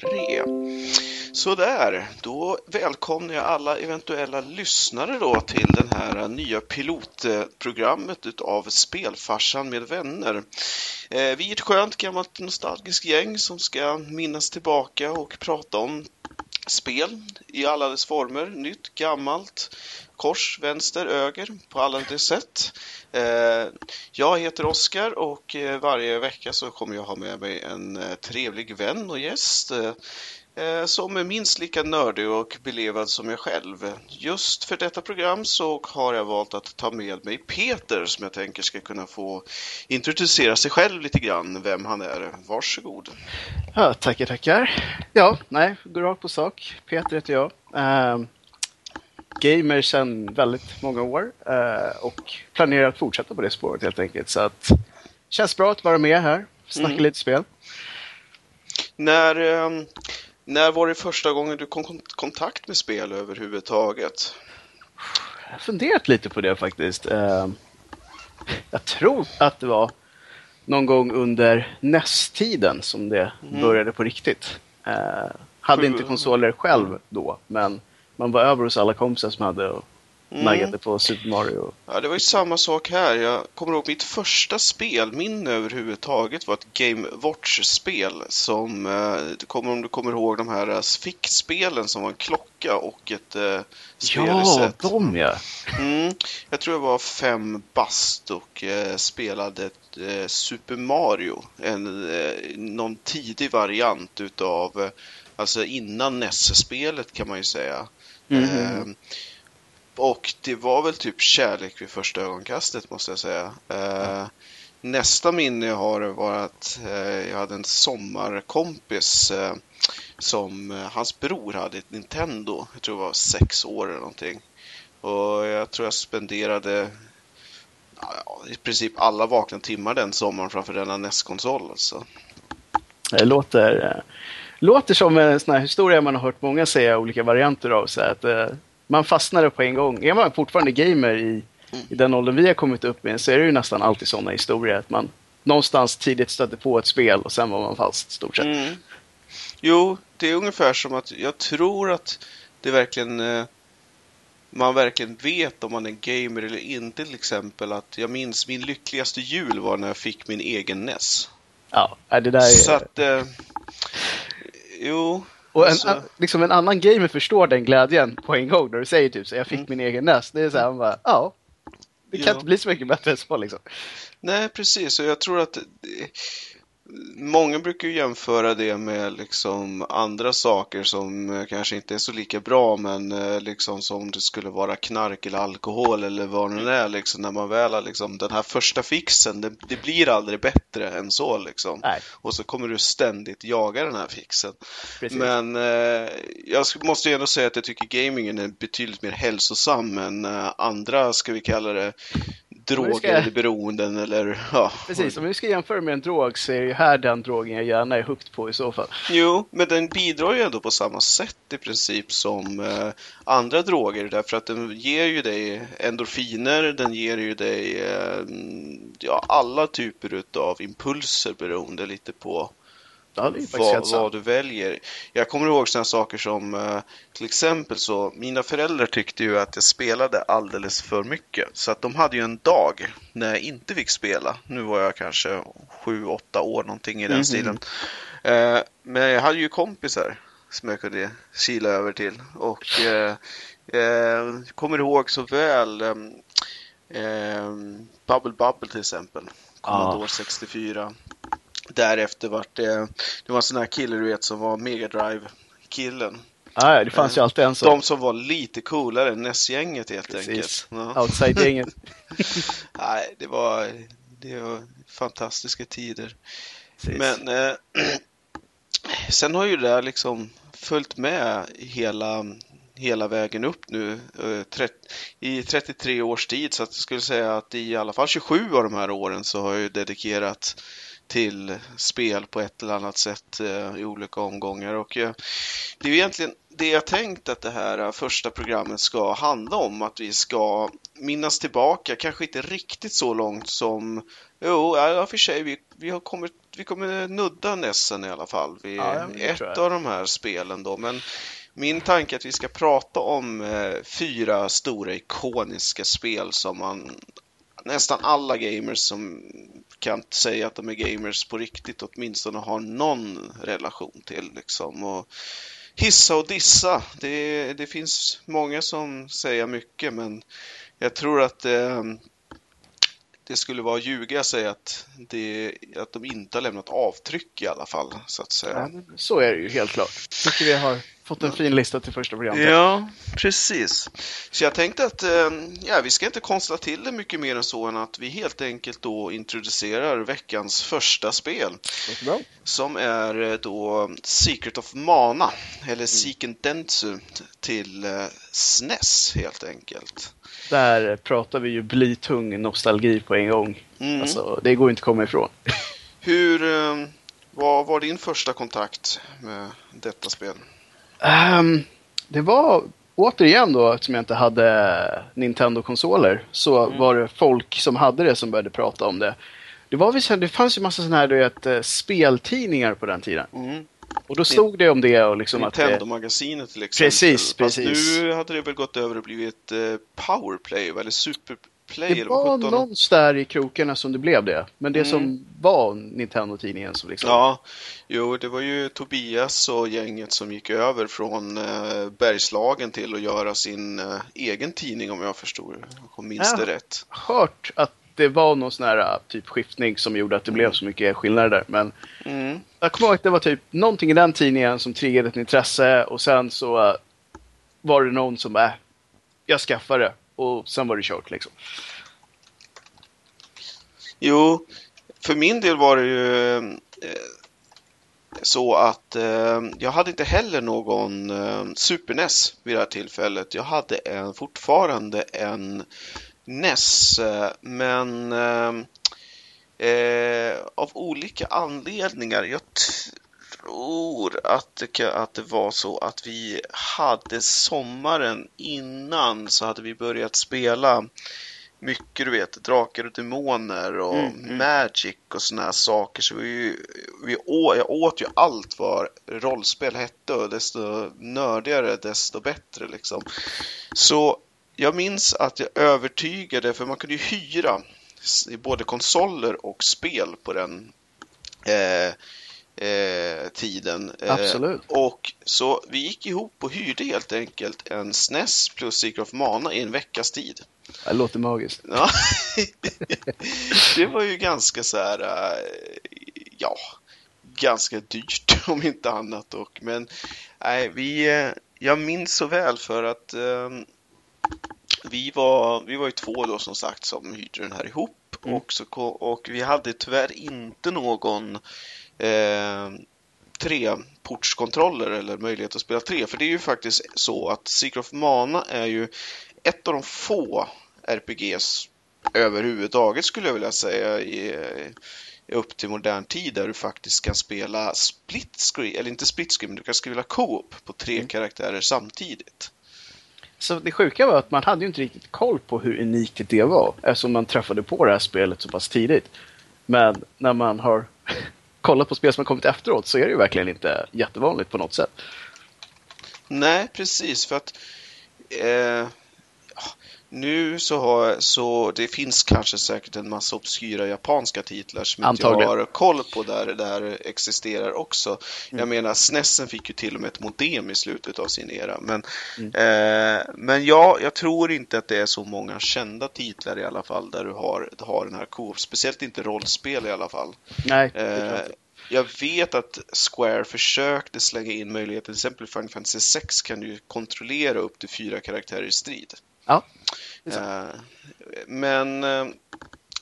3. Sådär, då välkomnar jag alla eventuella lyssnare då till den här nya pilotprogrammet utav Spelfarsan med vänner. Eh, vi är ett skönt gammalt nostalgiskt gäng som ska minnas tillbaka och prata om spel i alla dess former, nytt, gammalt, kors, vänster, öger, på alla de sätt. Eh, jag heter Oskar och eh, varje vecka så kommer jag ha med mig en eh, trevlig vän och gäst som är minst lika nördig och belevad som jag själv. Just för detta program så har jag valt att ta med mig Peter som jag tänker ska kunna få introducera sig själv lite grann, vem han är. Varsågod. Ja, tackar, tackar. Ja, nej, går rakt på sak. Peter heter jag gamer sedan väldigt många år uh, och planerar att fortsätta på det spåret helt enkelt. Så att känns bra att vara med här, snacka mm. lite spel. När, um, när var det första gången du kom i kontakt med spel överhuvudtaget? Jag har funderat lite på det faktiskt. Uh, jag tror att det var någon gång under NES-tiden som det mm. började på riktigt. Uh, hade inte konsoler själv då, men man var över hos alla kompisar som hade och mm. naggade på Super Mario. Ja, det var ju samma sak här. Jag kommer ihåg mitt första spelminne överhuvudtaget var ett Game Watch-spel som, eh, kommer, om du kommer ihåg de här eh, fickspelen som var en klocka och ett eh, spelset. Ja, de ja! Mm, jag tror jag var fem bast och eh, spelade ett, eh, Super Mario. En, eh, någon tidig variant utav, alltså innan NES-spelet kan man ju säga. Mm. Och det var väl typ kärlek vid första ögonkastet måste jag säga. Eh, nästa minne jag har var att eh, jag hade en sommarkompis eh, som eh, hans bror hade ett Nintendo. Jag tror det var sex år eller någonting. Och jag tror jag spenderade ja, i princip alla vakna timmar den sommaren framför denna NES-konsol. Alltså. Det låter, låter som en sån här historia man har hört många säga olika varianter av. Så att, eh, man fastnade på en gång. Är man fortfarande gamer i, i den åldern vi har kommit upp med så är det ju nästan alltid sådana historier. Att man någonstans tidigt stötte på ett spel och sen var man fast stort sett. Mm. Jo, det är ungefär som att jag tror att det verkligen eh, man verkligen vet om man är gamer eller inte till exempel. Att jag minns min lyckligaste jul var när jag fick min egen NES. Ja, det där är... Så att... Eh, jo, och en, alltså... liksom en annan gamer förstår den glädjen på en gång när du säger typ så jag fick mm. min egen näst. Det är så här, man bara, ja. Det kan ja. inte bli så mycket bättre än så liksom. Nej, precis. Och jag tror att Många brukar ju jämföra det med liksom andra saker som kanske inte är så lika bra men eh, liksom som det skulle vara knark eller alkohol eller vad det nu är liksom när man väl har liksom den här första fixen det, det blir aldrig bättre än så liksom. Nej. Och så kommer du ständigt jaga den här fixen. Precis. Men eh, jag måste ju ändå säga att jag tycker gamingen är betydligt mer hälsosam än eh, andra, ska vi kalla det, droger ska... eller beroenden eller ja. Precis, om vi ska jämföra med en drog så är det här den drogen jag gärna är hooked på i så fall. Jo, men den bidrar ju ändå på samma sätt i princip som eh, andra droger därför att den ger ju dig endorfiner, den ger ju dig eh, ja, alla typer av impulser beroende lite på Ja, vad, vad du väljer. Jag kommer ihåg sådana saker som eh, till exempel så mina föräldrar tyckte ju att jag spelade alldeles för mycket. Så att de hade ju en dag när jag inte fick spela. Nu var jag kanske sju, åtta år någonting i den mm -hmm. stilen. Eh, men jag hade ju kompisar som jag kunde kila över till. Och eh, eh, kommer ihåg så väl eh, eh, Bubble Bubble till exempel. Commodore ah. 64. Därefter vart det, det var en sån här kille du vet som var Mega Drive-killen. Ah, ja, det fanns ju alltid en sån. De som var lite coolare än NES-gänget helt Precis. enkelt. Ja. Outside-gänget. Nej, det var, det var fantastiska tider. Precis. Men eh, sen har ju det där liksom följt med hela, hela vägen upp nu eh, i 33 års tid. Så att jag skulle säga att i alla fall 27 av de här åren så har jag dedikerat till spel på ett eller annat sätt eh, i olika omgångar. Och eh, det är egentligen det jag tänkt att det här första programmet ska handla om, att vi ska minnas tillbaka, kanske inte riktigt så långt som, jo, ja, för sig, vi, vi, har kommit, vi kommer nudda Nessen i alla fall vid Ja, ett av de här spelen då, men min tanke är att vi ska prata om eh, fyra stora ikoniska spel som man nästan alla gamers som kan säga att de är gamers på riktigt åtminstone har någon relation till liksom. Och hissa och dissa, det, det finns många som säger mycket men jag tror att eh, det skulle vara att ljuga att säga att, det, att de inte har lämnat avtryck i alla fall så att säga. Ja, men så är det ju helt klart. Tycker vi har fått en fin lista till första programmet. Ja, precis. Så jag tänkte att eh, ja, vi ska inte konstla till det mycket mer än så än att vi helt enkelt då introducerar veckans första spel som är eh, då Secret of Mana eller Seiken Dentsu till eh, SNES helt enkelt. Där pratar vi ju blytung nostalgi på en gång. Mm. Alltså, det går inte att komma ifrån. Hur, vad var din första kontakt med detta spel? Ehm, det var återigen då, eftersom jag inte hade Nintendo-konsoler, så Mm. var det folk som hade det som började prata om det. Det, var vissa, det fanns ju massa sådana här du vet, eh, speltidningar på den tiden. Mm. Och då stod det om det och liksom att... Nintendo-magasinet till exempel. Precis, Fast precis. nu hade det väl gått över och blivit eh, Powerplay eller Superplay Det var sjutton. någonstans där i krokarna som det blev det. Men det Mm. som var Nintendo-tidningen som liksom... Ja, jo, det var ju Tobias och gänget som gick över från eh, Bergslagen till att göra sin eh, egen tidning om jag förstod om minns Ja. det rätt. hört att det var någon sån här äh, typ skiftning som gjorde att det blev så mycket skillnader där. Men Mm. jag kommer ihåg att det var typ någonting i den tidningen som triggade ett intresse och sen så äh, var det någon som äh, jag skaffade det och sen var det kört liksom. Jo, för min del var det ju eh, så att eh, jag hade inte heller någon eh, Super NES vid det här tillfället. Jag hade en, fortfarande en NES, eh, men eh, eh, av olika anledningar. Jag tror att det, att det var så att vi hade sommaren innan så hade vi börjat spela mycket, du vet, drakar och demoner och Mm, mm. Magic och såna här saker. Så vi, vi å, jag åt ju allt vad rollspel hette och desto nördigare desto bättre liksom. Så jag minns att jag övertygade, för man kunde ju hyra både konsoler och spel på den eh, eh, tiden. Eh, Absolut. och så vi gick ihop och hyrde helt enkelt en SNES plus Secret of Mana i en veckas tid. Det låter magiskt. Ja. det var ju ganska så här, eh, ja, ganska dyrt om inte annat. Och, men nej, vi, eh, jag minns så väl för att eh, vi, var, vi var ju två då som sagt som hyrde den här ihop. Mm. Och, så, och vi hade tyvärr inte någon eh, treportskontroller eller möjlighet att spela tre. För det är ju faktiskt så att Secret of Mana är ju ett av de få RPGs överhuvudtaget skulle jag vilja säga i, i upp till modern tid där du faktiskt kan spela split screen, eller inte split screen, men du kan spela co-op på tre Mm. karaktärer samtidigt. Så det sjuka var att man hade ju inte riktigt koll på hur unikt det var eftersom man träffade på det här spelet så pass tidigt. Men när man har kollat på spel som har kommit efteråt så är det ju verkligen inte jättevanligt på något sätt. Nej, precis för att eh, nu så har så det finns kanske säkert en massa obskyra japanska titlar som inte jag Antagligen. har koll på där det här existerar också. Jag Mm. menar, SNESen fick ju till och med ett modem i slutet av sin era. Men, Mm. eh, men ja, jag tror inte att det är så många kända titlar i alla fall där du har, har den här co Speciellt inte rollspel i alla fall. Nej, jag Eh, jag vet att Square försökte slänga in möjligheten, till exempel i Final Fantasy 6 kan du kontrollera upp till fyra karaktärer i strid. Ja. Eh, Men eh,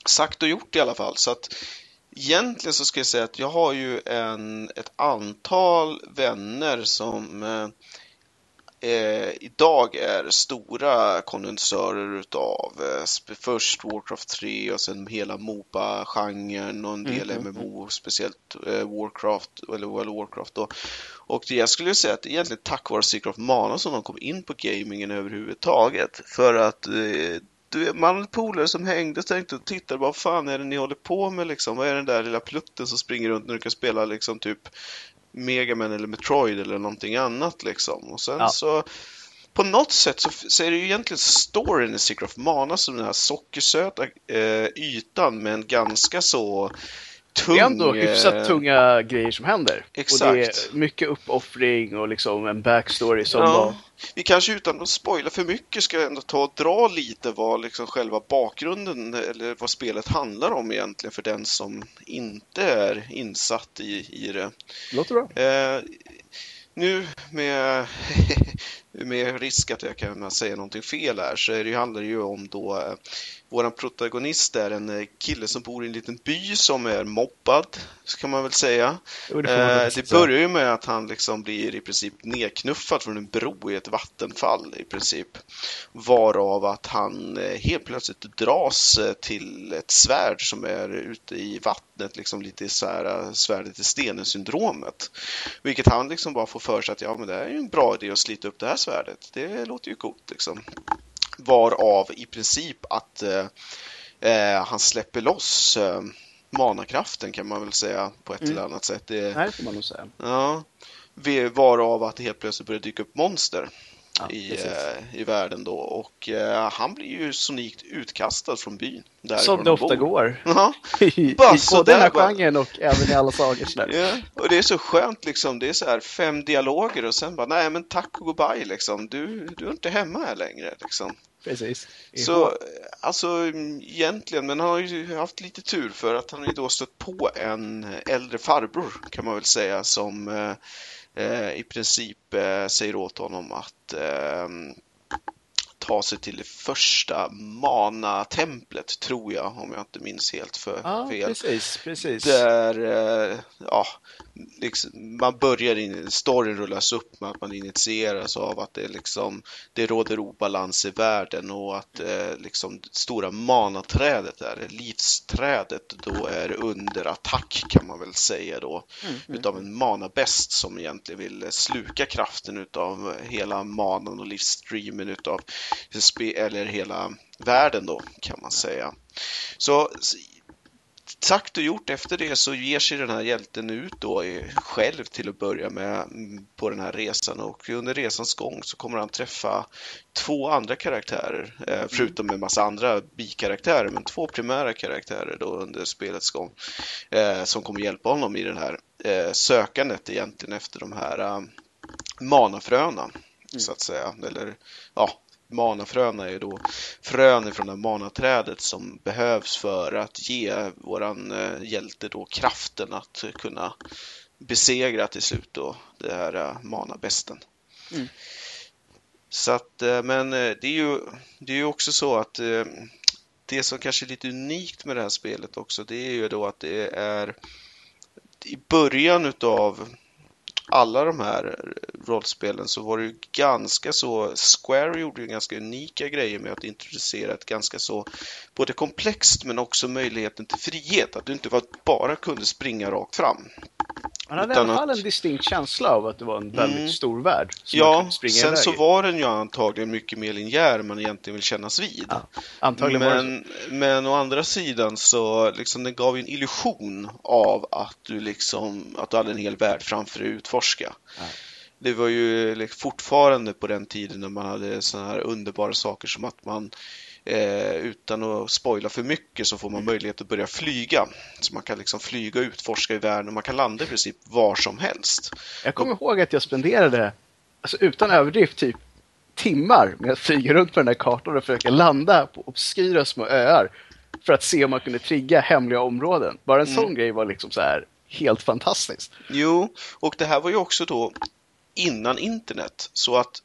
sagt och gjort i alla fall. Så att egentligen så ska jag säga att jag har ju en, ett antal vänner som eh, eh, idag är stora kondensörer utav eh, först Warcraft 3 och sen hela Moba-genren och en del Mm, mm, MMO, speciellt eh, Warcraft eller World of Warcraft då. Och jag skulle säga att det är egentligen tack vare Secret of Mana som de kom in på gamingen överhuvudtaget. För att eh, du man polare som hängde och tänkte och tittade, vad fan är det ni håller på med liksom? Vad är den där lilla plutten som springer runt när du kan spela liksom typ Megaman eller Metroid eller någonting annat liksom. Och sen Ja. så på något sätt så, så är det ju egentligen storyn i Secret of Mana som den här sockersöta eh, ytan med en ganska så tung... Det är ändå hyfsat eh, tunga grejer som händer. Och det Exakt. är mycket uppoffring och liksom en backstory som Ja, var... vi kanske utan att spoila för mycket ska ändå ta och dra lite vad liksom själva bakgrunden eller vad spelet handlar om egentligen för den som inte är insatt i, i det. Låter bra. Eh, nu med, med risk att jag kan säga någonting fel här så är det, handlar ju om då eh, våran protagonist är en eh, kille som bor i en liten by som är mobbad, så kan man väl säga. Jo, det man Eh, det börjar ju med att han liksom blir i princip nedknuffad från en bro i ett vattenfall i princip. Varav att han helt plötsligt dras till ett svärd som är ute i vattnet, liksom lite så här svärdet i stenen-syndromet. Vilket han liksom bara får för sig att ja, men det är ju en bra idé att slita upp det här svärdet. Det låter ju coolt liksom. Varav i princip att eh, eh, han släpper loss eh, manakraften kan man väl säga på ett Mm. eller annat sätt. Det, Nej, det får man nog säga. ja, varav att det helt plötsligt börjar dyka upp monster Ja, i, eh, i världen då och eh, han blir ju sonikt utkastad från byn. Som det ofta bor. går. Ja, I, i både den här bara. genren och även i alla sagor. Ja, och det är så skönt liksom. Det är så här fem dialoger och sen bara nej men tack och goodbye liksom. Du, du är inte hemma här längre liksom. Precis. Så alltså egentligen, men han har ju haft lite tur för att han har ju då stött på en äldre farbror kan man väl säga som eh, i princip eh, säger åt honom att eh, ta sig till det första Mana-templet tror jag om jag inte minns helt för Ja, fel. precis. precis. Där, eh, ja, liksom, man börjar in, storyn rullas upp med att man initieras av att det liksom, det råder obalans i världen och att eh, liksom det stora manaträdet där, livsträdet, då är under attack kan man väl säga då. Mm, mm. Utav en manabäst som egentligen vill sluka kraften utav hela manan och livsstreamen utav eller hela världen då kan man säga. Så sagt och gjort efter det så ger sig den här hjälten ut då själv till att börja med mm, på den här resan. Och under resans gång så kommer han träffa två andra karaktärer eh, förutom en massa andra bikaraktärer men två primära karaktärer då under spelets gång eh, som kommer hjälpa honom i det här eh, sökandet egentligen efter de här manafröna så att säga. Eller ja Manafröna är ju då frön ifrån det manaträdet som behövs för att ge våran eh, hjälte då kraften att kunna besegra till slut då det här eh, manabästen. Mm. Så att, eh, men det är ju, det är ju också så att det som kanske är lite unikt med det här spelet också, det är ju då att det är i början utav alla de här rollspelen så var det ju ganska så, Square gjorde ju ganska unika grejer med att introducera ett ganska så både komplext men också möjligheten till frihet, att du inte bara kunde springa rakt fram. Man hade i alla fall att- en distinkt känsla av att det var en väldigt Mm. stor värld. Ja, sen iväg så var den ju antagligen mycket mer linjär man egentligen vill kännas vid. Ja, Antagligen. Men, men å andra sidan så liksom den gav ju en illusion av att du liksom att du hade en hel värld framför dig att utforska. Ja. Det var ju liksom fortfarande på den tiden när man hade sådana här underbara saker som att man eh, utan att spoila för mycket så får man möjlighet att börja flyga. Så man kan liksom flyga och utforska i världen och man kan landa i princip var som helst. Jag kommer ihåg att jag spenderade, alltså utan överdrift, typ timmar med att flyga runt på den här kartan och försöka landa på obskyra små öar för att se om man kunde trigga hemliga områden. Bara en Mm. sån grej var liksom så här helt fantastiskt. Jo, och det här var ju också då innan internet så att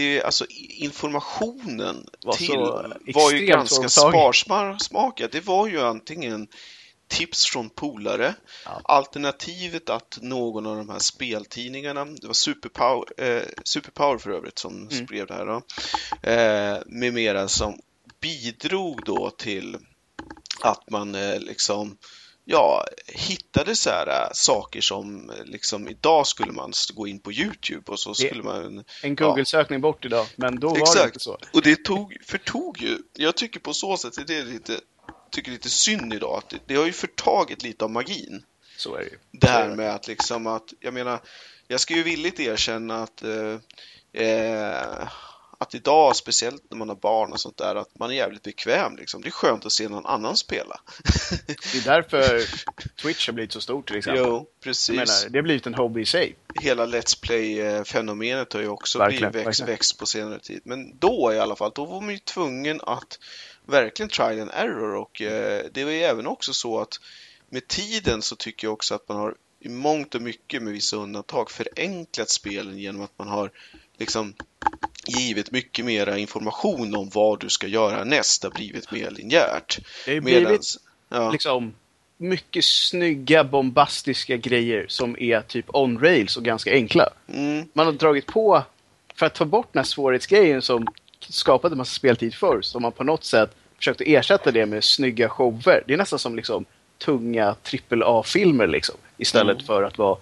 det, alltså informationen Var till var ju ganska sparsmakad. Det var ju antingen tips från polare. Ja. Alternativet att någon av de här speltidningarna, det var Superpower, eh, Superpower för övrigt som Mm. skrev det här då, eh, med mera som bidrog då till att man eh, liksom ja, hittade så här äh, saker som eh, liksom idag skulle man gå in på Youtube och så skulle man En Google-sökning bort idag, men då var det inte så. och det tog, förtog ju, jag tycker på så sätt, det är lite, tycker lite synd idag, att det, det har ju förtagit lite av magin. Så är det ju. Det här det. med att liksom att, jag menar, jag ska ju villigt erkänna att eh, eh, att idag, speciellt när man har barn och sånt där, att man är jävligt bekväm liksom. Det är skönt att se någon annan spela. Det är därför Twitch har blivit så stort till exempel. Jo, precis. menar, det har blivit en hobby i sig. Hela Let's Play-fenomenet har ju också Verkligen, blivit växt, växt på senare tid. Men då i alla fall, då var man ju tvungen att verkligen trial and error och eh, det var ju även också så att med tiden så tycker jag också att man har i mångt och mycket med vissa undantag förenklat spelen genom att man har liksom givit mycket mera information om vad du ska göra näst. Det har blivit mer linjärt. Det har blivit Medans, ja, liksom mycket snygga, bombastiska grejer som är typ on-rails och ganska enkla. mm, Man har dragit på, för att ta bort den här svårighetsgrejen som skapade massa speltid förr, så har man på något sätt försökt att ersätta det med snygga shower. Det är nästan som liksom tunga AAA-filmer liksom. Istället Mm. för att vara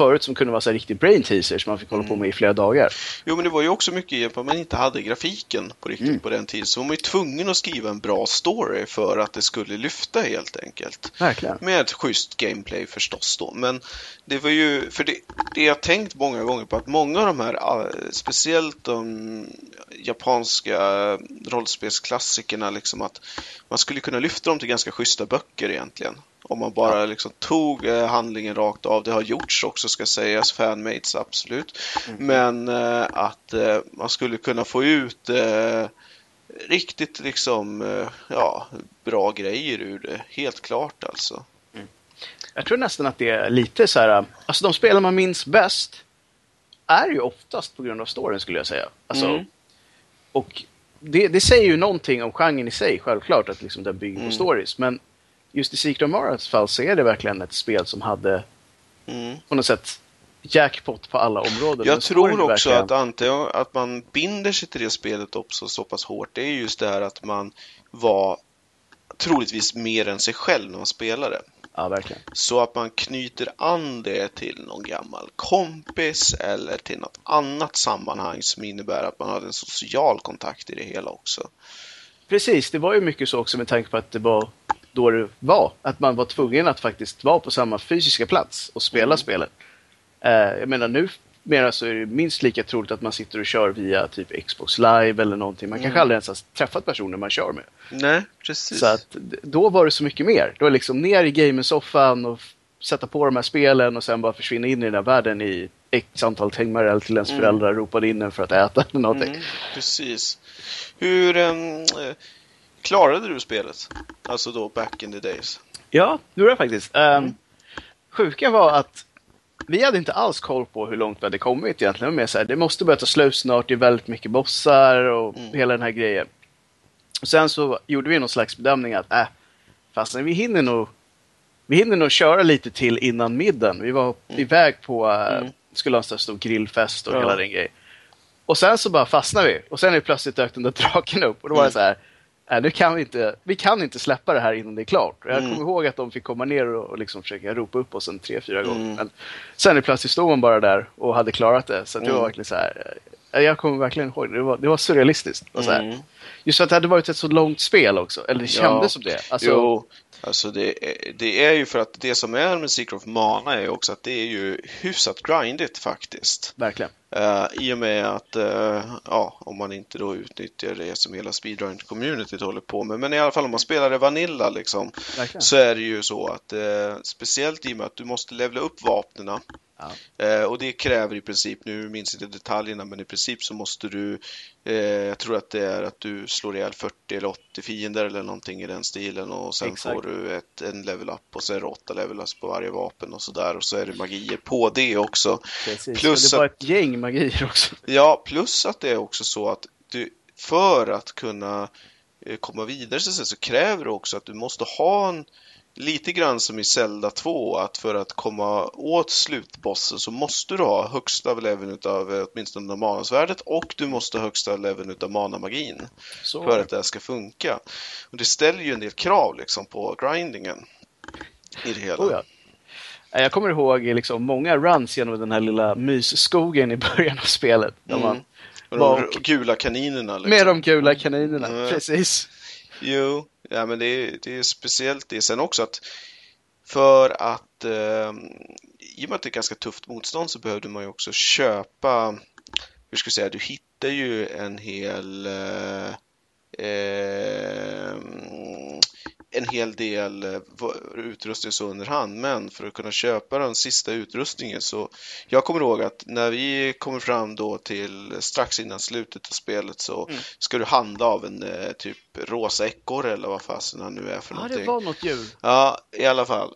förut som kunde vara så här riktig brain teaser som man fick hålla på med i flera dagar. Jo, men det var ju också mycket hjälp att man inte hade grafiken på riktigt Mm. på den tiden. Så var man ju tvungen att skriva en bra story för att det skulle lyfta helt enkelt. Verkligen. Med ett schysst gameplay förstås då. Men det var ju, för det, det jag tänkt många gånger på att många av de här, ah, speciellt de japanska rollspelsklassikerna, liksom att man skulle kunna lyfta dem till ganska schyssta böcker egentligen. Om man bara liksom tog eh, handlingen rakt av. Det har gjorts också ska sägas, fanmates absolut. Men eh, att eh, man skulle kunna få ut riktigt liksom, ja, bra grejer ur det. Helt klart alltså. Jag tror nästan att det är lite så här, alltså de spel man minns bäst är ju oftast på grund av storyn skulle jag säga. Alltså, Mm. Och det, det säger ju någonting om genren i sig, självklart, att liksom den bygger Mm. på stories. Men just i Secret of Maras fall så är det verkligen ett spel som hade Mm. på något sätt jackpot på alla områden. Jag tror också verkligen- att antingen att man binder sig till det spelet också så pass hårt, det är just det här att man var troligtvis mer än sig själv när man spelade. Ja, verkligen. Så att man knyter an det till någon gammal kompis eller till något annat sammanhang som innebär att man har en social kontakt i det hela också. Precis, det var ju mycket så också med tanke på att det var då det var. Att man var tvungen att faktiskt vara på samma fysiska plats och spela Mm. spelen. Eh, jag menar nu mera så är det minst lika troligt att man sitter och kör via typ Xbox live eller någonting. Man kanske Mm. aldrig ens har träffat personer man kör med. Nej, precis. Så att då var det så mycket mer. Då var det liksom ner i gamersoffan och sätta på de här spelen och sen bara försvinna in i den här världen i x antal timmar eller till ens Mm. föräldrar ropade in en för att äta eller någonting. Mm, precis. Hur eh, klarade du spelet? Alltså då back in the days. Ja, det gjorde jag faktiskt. Um, Mm. Sjuka var att vi hade inte alls koll på hur långt vi hade kommit egentligen. Det var mer så här, det måste börja ta slut snart, det är väldigt mycket bossar och Mm. hela den här grejen. Och sen så gjorde vi någon slags bedömning att, äh, fast vi hinner nog vi hinner nog köra lite till innan middagen. Vi var iväg på, äh, Mm. skulle ha en stor grillfest och Ja. hela den grejen. Och sen så bara fastnade vi. Och sen är plötsligt dök den där draken upp. Och då var det Mm. så här, nu kan vi inte, vi kan inte släppa det här innan det är klart. Jag Mm. kommer ihåg att de fick komma ner och, och liksom försöka ropa upp oss en tre, fyra gånger. Mm. Men sen är plötsligt stod man bara där och hade klarat det. Så att det var Mm. verkligen så här, äh, jag kommer verkligen ihåg det. Det var, det var surrealistiskt. Och så här. Mm. Just att det hade varit ett så långt spel också. Eller det kändes Ja. som det. Alltså, Jo, alltså det är, det är ju för att det som är med Secret of Mana är också att det är ju hyfsat grindigt faktiskt. Verkligen. Uh, I och med att, eh, ja, om man inte då utnyttjar det som hela speedrun-communityt håller på med. Men i alla fall om man spelar det Vanilla liksom, verkligen. så är det ju så att eh, speciellt i och med att du måste levla upp vapnena Ja. och det kräver i princip, nu minns inte detaljerna, men i princip så måste du, jag tror att det är att du slår ihjäl 40 eller 80 fiender eller någonting i den stilen och sen Exakt. får du ett, en level up och så är det 8 level ups på varje vapen och sådär och så är det magier på det också. Precis. Plus det var ett gäng magier också. Ja, plus att det är också så att du, för att kunna eh, komma vidare så, så kräver det också att du måste ha en lite grann som i Zelda 2 att för att komma åt slutbossen så måste du ha högsta leveln utav eh, åtminstone manasvärdet och du måste ha högsta leveln utav manamagin Så. för att det här ska funka. Och det ställer ju en del krav liksom på grindingen i det hela. Oh, ja. Eh, Jag kommer ihåg liksom många runs genom den här lilla mysskogen i början av spelet. Där Mm. man, Och de gula kaninerna. Liksom. med de gula kaninerna, Mm. precis. Jo, ja, men det är, det är speciellt det. Sen också att för att eh, i och med att det är ganska tufft motstånd så behövde man ju också köpa, hur ska jag säga, du hittar ju en hel eh, eh, en hel del eh, utrustning så under hand, men för att kunna köpa den sista utrustningen så jag kommer ihåg att när vi kommer fram då till strax innan slutet av spelet så Mm. ska du handla av en eh, typ rosa ekorre eller vad fasen han nu är för Ja, någonting. det var något djur. Ja, i alla fall.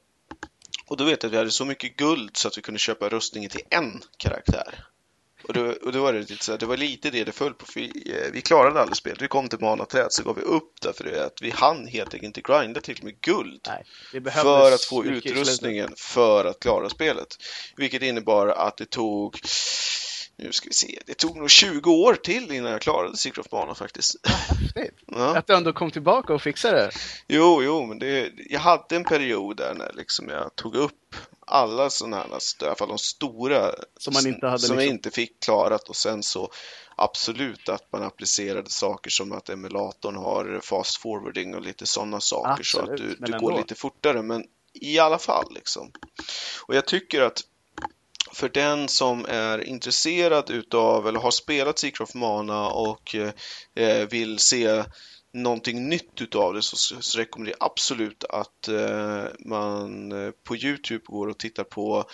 Och då vet jag att vi hade så mycket guld så att vi kunde köpa rustningen till en karaktär. Och då, och då var det lite så här, det var lite det det föll på. För vi, eh, vi klarade aldrig spelet. Vi kom till manaträd så gav vi upp därför det att vi hann helt enkelt inte grinda till med guld. Nej, För att få utrustningen för att klara spelet. Vilket innebar att det tog nu ska vi se, det tog nog 20 år till innan jag klarade Secret of Mana faktiskt. Ja. Att du ändå kom tillbaka och fixade det. Jo, jo, men det, jag hade en period där när liksom jag tog upp alla sådana här, i alla fall de stora, Som man inte hade som liksom- inte fick klarat och sen så absolut att man applicerade saker som att emulatorn har fast forwarding och lite sådana saker så att Absolut, du, du går lite fortare, men i alla fall liksom. Och jag tycker att för den som är intresserad utav eller har spelat Secret of Mana och eh, vill se någonting nytt utav det så, så rekommenderar jag absolut att eh, man eh, på Youtube går och tittar på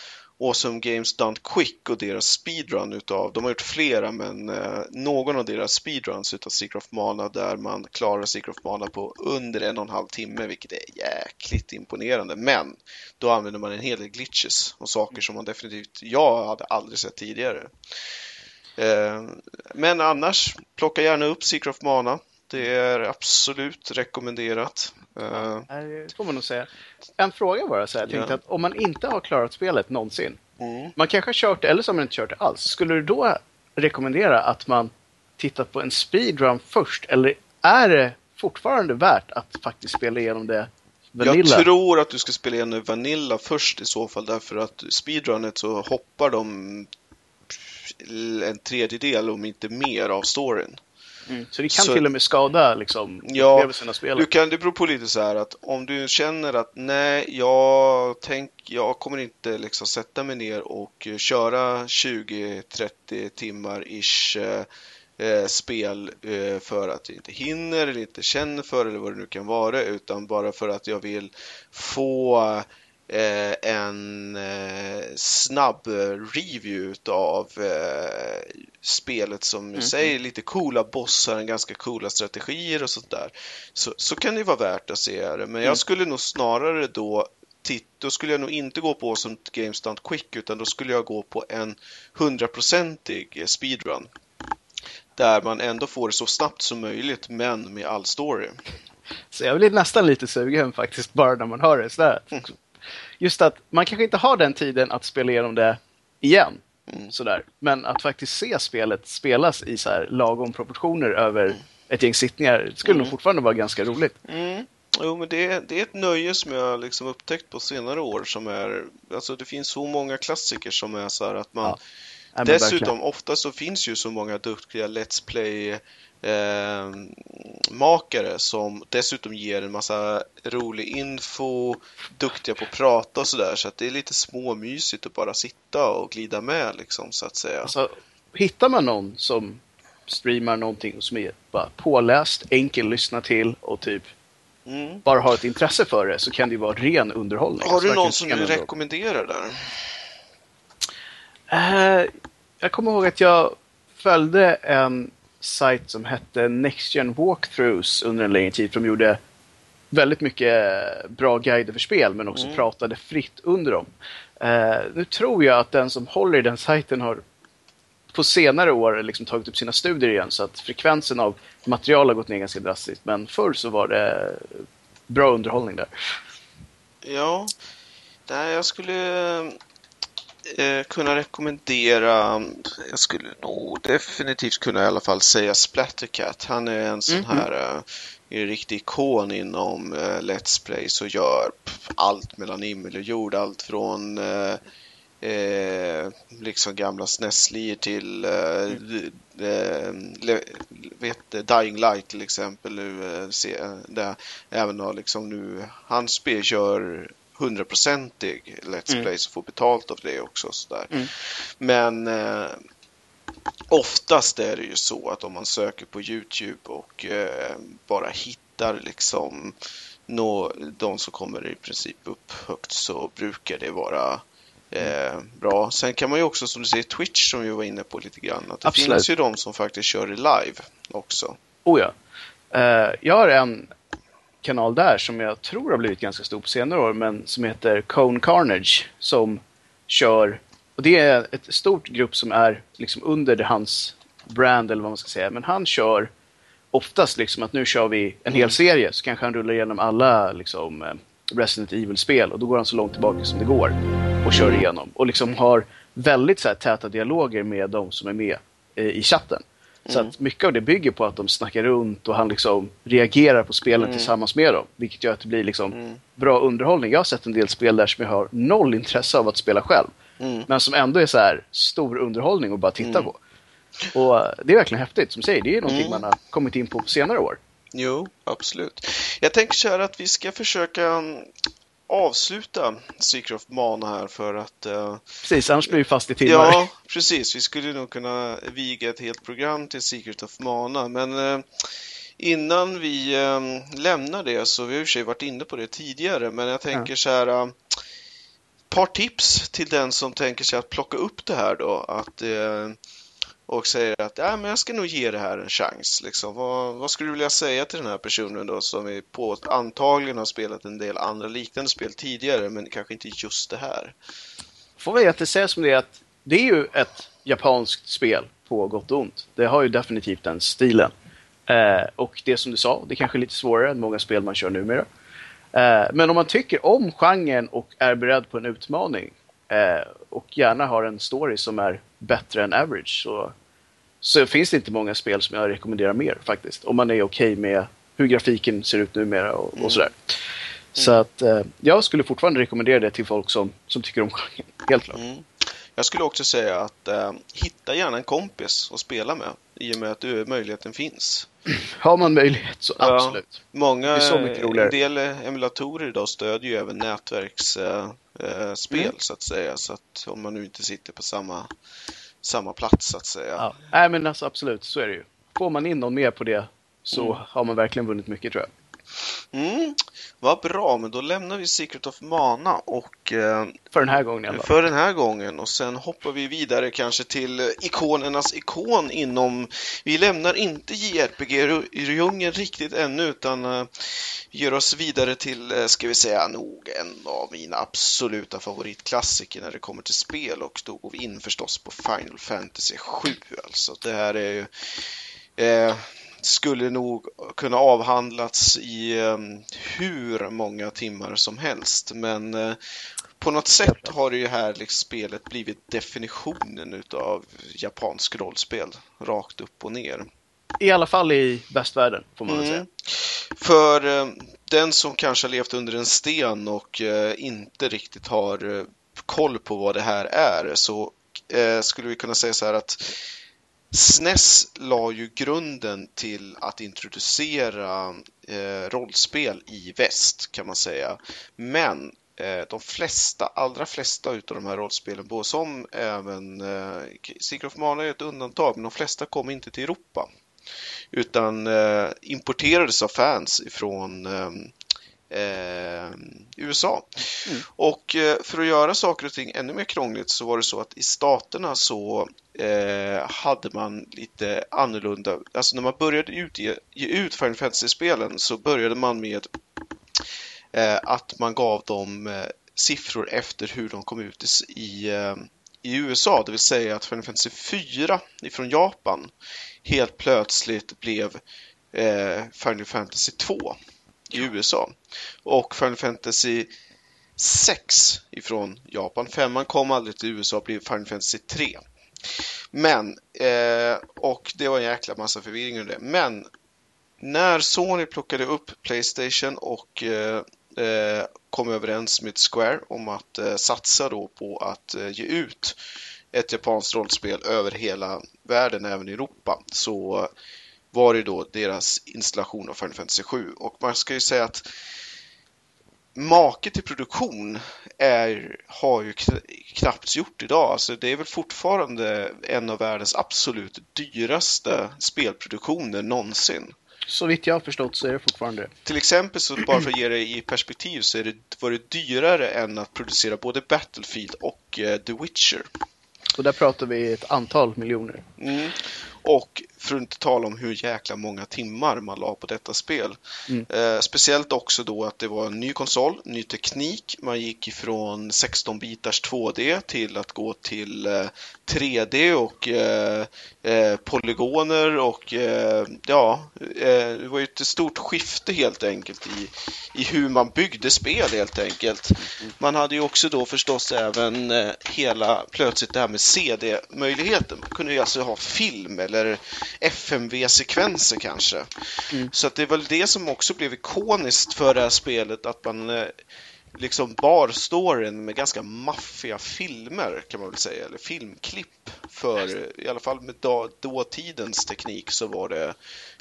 Awesome Games Done Quick och deras speedrun utav, de har gjort flera men eh, någon av deras speedruns utav Secret of Mana där man klarar Secret of Mana på under en och en halv timme vilket är jäkligt imponerande men då använder man en hel del glitches och saker som man definitivt, jag hade aldrig sett tidigare. Eh, men annars, plocka gärna upp Secret of Mana. Det är absolut rekommenderat. Eh, Nej, Det får man nog säga. En fråga bara, så här. jag tänkte Ja. att om man inte har klarat spelet någonsin, mm. man kanske har kört det eller så har man inte kört det alls. Skulle du då rekommendera att man tittar på en speedrun först? Eller är det fortfarande värt att faktiskt spela igenom det Vanilla? Jag tror att du ska spela igenom Vanilla först i så fall därför att speedrunet så hoppar de en tredjedel om inte mer av storyn. Mm. Så det kan Så- till och med skada liksom, Ja, av spelet? Du kan, det beror på lite så här att om du känner att nej, jag, tänk, jag kommer inte liksom sätta mig ner och köra 20-30 timmar ish eh, eh, spel eh, för att jag inte hinner eller inte känner för eller vad det nu kan vara utan bara för att jag vill få en eh, snabb eh, review av eh, spelet som Mm. mm. säger lite coola bossar, ganska coola strategier och sånt där. Så, så kan det vara värt att se det. Men Mm. jag skulle nog snarare då då skulle jag nog inte gå på som Game Stunt Quick utan då skulle jag gå på en hundraprocentig speedrun. Där man ändå får det så snabbt som möjligt men med all story. Så jag blir nästan lite sugen faktiskt bara när man hör det sådär. Just att man kanske inte har den tiden att spela igenom det igen. Mm. Sådär. Men att faktiskt se spelet spelas i så här lagom proportioner över ett gäng sittningar skulle nog Mm. fortfarande vara ganska roligt. Mm. Jo, men det, det är ett nöje som jag liksom upptäckt på senare år som är, alltså det finns så många klassiker som är så här att man Ja, men Dessutom, verkligen. ofta så finns ju så många duktiga Let's Play eh, makare som dessutom ger en massa rolig info, duktiga på att prata och sådär så att det är lite småmysigt att bara sitta och glida med liksom så att säga. Alltså, hittar man någon som streamar någonting som är bara påläst, enkel att lyssna till och typ Mm. bara har ett intresse för det så kan det ju vara ren underhållning. Har du någon som du rekommenderar där? Eh, jag kommer ihåg att jag följde en sajt som hette Next Gen Walkthroughs under en längre tid. För de gjorde väldigt mycket bra guider för spel men också Mm. pratade fritt under dem. Eh, nu tror jag att den som håller i den sajten har på senare år liksom tagit upp sina studier igen så att frekvensen av material har gått ner ganska drastiskt. Men förr så var det bra underhållning där. Ja, nej, jag skulle eh, kunna rekommendera, jag skulle nog definitivt kunna i alla fall säga Splattercat. Han är en sån Mhm. här eh, en riktig ikon inom eh, Let's Plays och gör allt mellan himmel och jord. Allt från eh, eh, liksom gamla SNES-lir till eh, eh, le, vet, Dying Light till exempel. Nu, eh, se, där, även har liksom nu, hans spel kör hundraprocentig Let's Mm. Plays och får betalt av det också. och Sådär. Mm. Men eh, oftast är det ju så att om man söker på Youtube och eh, bara hittar liksom nå, de som kommer i princip upp högt så brukar det vara eh, bra. Sen kan man ju också som du säger Twitch som vi var inne på lite grann. Att det Absolut. finns ju de som faktiskt kör det live också. Oh ja. Eh, jag har en kanal där som jag tror har blivit ganska stor på senare år, men som heter Cone Carnage. Som kör, och det är ett stort grupp som är liksom under hans brand eller vad man ska säga. Men han kör oftast liksom att nu kör vi en hel serie, så kanske han rullar igenom alla liksom eh, Resident Evil-spel och då går han så långt tillbaka som det går och kör igenom. Och liksom har väldigt så här, täta dialoger med de som är med eh, i chatten. Så att mycket av det bygger på att de snackar runt och han liksom reagerar på spelen tillsammans med dem. Vilket gör att det blir liksom bra underhållning. Jag har sett en del spel där som jag har noll intresse av att spela själv. Mm. Men som ändå är så här stor underhållning att bara titta på. Och eh, det är verkligen häftigt. Som säger, det är någonting Mm. man har kommit in på på senare år. Jo, absolut. Jag tänker så här att vi ska försöka mm, avsluta Secret of Mana här för att eh, Precis, annars blir vi fast i timmar. Ja, precis. Vi skulle nog kunna viga ett helt program till Secret of Mana, men eh, innan vi eh, lämnar det så vi har i och för sig varit inne på det tidigare, men jag tänker så här par tips till den som tänker sig att plocka upp det här då att, eh, och säger att ja, men jag ska nog ge det här en chans. Liksom. Vad, vad skulle du vilja säga till den här personen då som är på, antagligen har spelat en del andra liknande spel tidigare men kanske inte just det här? Får väl egentligen säga som det är att det är ju ett japanskt spel på gott och ont. Det har ju definitivt den stilen. Eh, och det som du sa, det är kanske är lite svårare än många spel man kör numera. Eh, men om man tycker om genren och är beredd på en utmaning eh, och gärna har en story som är bättre än average så, så finns det inte många spel som jag rekommenderar mer faktiskt. Om man är okej med hur grafiken ser ut numera och, och sådär. Så att eh, jag skulle fortfarande rekommendera det till folk som, som tycker om genren, helt klart. Mm. Jag skulle också säga att eh, hitta gärna en kompis att spela med i och med att du, möjligheten finns. Har man möjlighet så Ja. absolut. Många, så en del eh, emulatorer idag stödjer ju även nätverksspel eh, eh, Mm. så att säga. Så att om man nu inte sitter på samma, samma plats så att säga. Ja. Nej men alltså absolut, så är det ju. Får man in någon mer på det så har man verkligen vunnit mycket tror jag. Mm, vad bra, men då lämnar vi Secret of Mana och eh, För den här gången i alla fall. för den här gången och sen hoppar vi vidare kanske till ikonernas ikon inom... Vi lämnar inte JRPG-djungeln riktigt ännu utan eh, ger oss vidare till, eh, ska vi säga, nog en av mina absoluta favoritklassiker när det kommer till spel och då går vi in förstås på Final Fantasy 7 alltså. Det här är ju... Eh, skulle nog kunna avhandlats i eh, hur många timmar som helst men eh, på något sätt har det ju här liksom spelet blivit definitionen utav japansk rollspel. Rakt upp och ner. I alla fall i västvärlden får man väl Mm. säga. För eh, den som kanske har levt under en sten och eh, inte riktigt har koll på vad det här är så skulle vi kunna säga så här att SNES la ju grunden till att introducera eh, rollspel i väst kan man säga. Men eh, de flesta, allra flesta utav de här rollspelen, både som även eh, Secret of Mana är ett undantag, men de flesta kom inte till Europa utan eh, importerades av fans ifrån eh, eh, USA. Mm. Och eh, för att göra saker och ting ännu mer krångligt så var det så att i staterna så eh, hade man lite annorlunda, alltså när man började utge, ge ut Final Fantasy-spelen så började man med eh, att man gav dem eh, siffror efter hur de kom ut i, i, eh, i USA, det vill säga att Final Fantasy 4 ifrån Japan helt plötsligt blev eh, Final Fantasy 2 i USA. Och Final Fantasy 6 ifrån Japan. Femman kom aldrig till USA och blev Final Fantasy 3. Men, eh, och det var en jäkla massa förvirring under det. Men när Sony plockade upp Playstation och eh, eh, kom överens med Square om att eh, satsa då på att eh, ge ut ett japanskt rollspel över hela världen, även i Europa, så var det då deras installation av Final Fantasy 7. Och man ska ju säga att make till produktion är, har ju knappt gjort idag. Alltså det är väl fortfarande en av världens absolut dyraste spelproduktioner någonsin. Så vitt jag har förstått så är det fortfarande Till exempel, så bara för att ge det i perspektiv, så är det, var det dyrare än att producera både Battlefield och uh, The Witcher. Och där pratar vi ett antal miljoner. Mm. Och för att inte tala om hur jäkla många timmar man la på detta spel. Mm. Eh, speciellt också då att det var en ny konsol, ny teknik. Man gick ifrån 16-bitars 2D till att gå till eh, 3D och eh, eh, polygoner och eh, ja, eh, det var ju ett stort skifte helt enkelt i, i hur man byggde spel helt enkelt. Man hade ju också då förstås även hela plötsligt det här med CD-möjligheten. Man kunde ju alltså ha film eller FMV-sekvenser kanske. Mm. Så att det är väl det som också blev ikoniskt för det här spelet, att man eh, liksom bar storyn med ganska maffiga filmer kan man väl säga, eller filmklipp. För i alla fall med dåtidens teknik så var det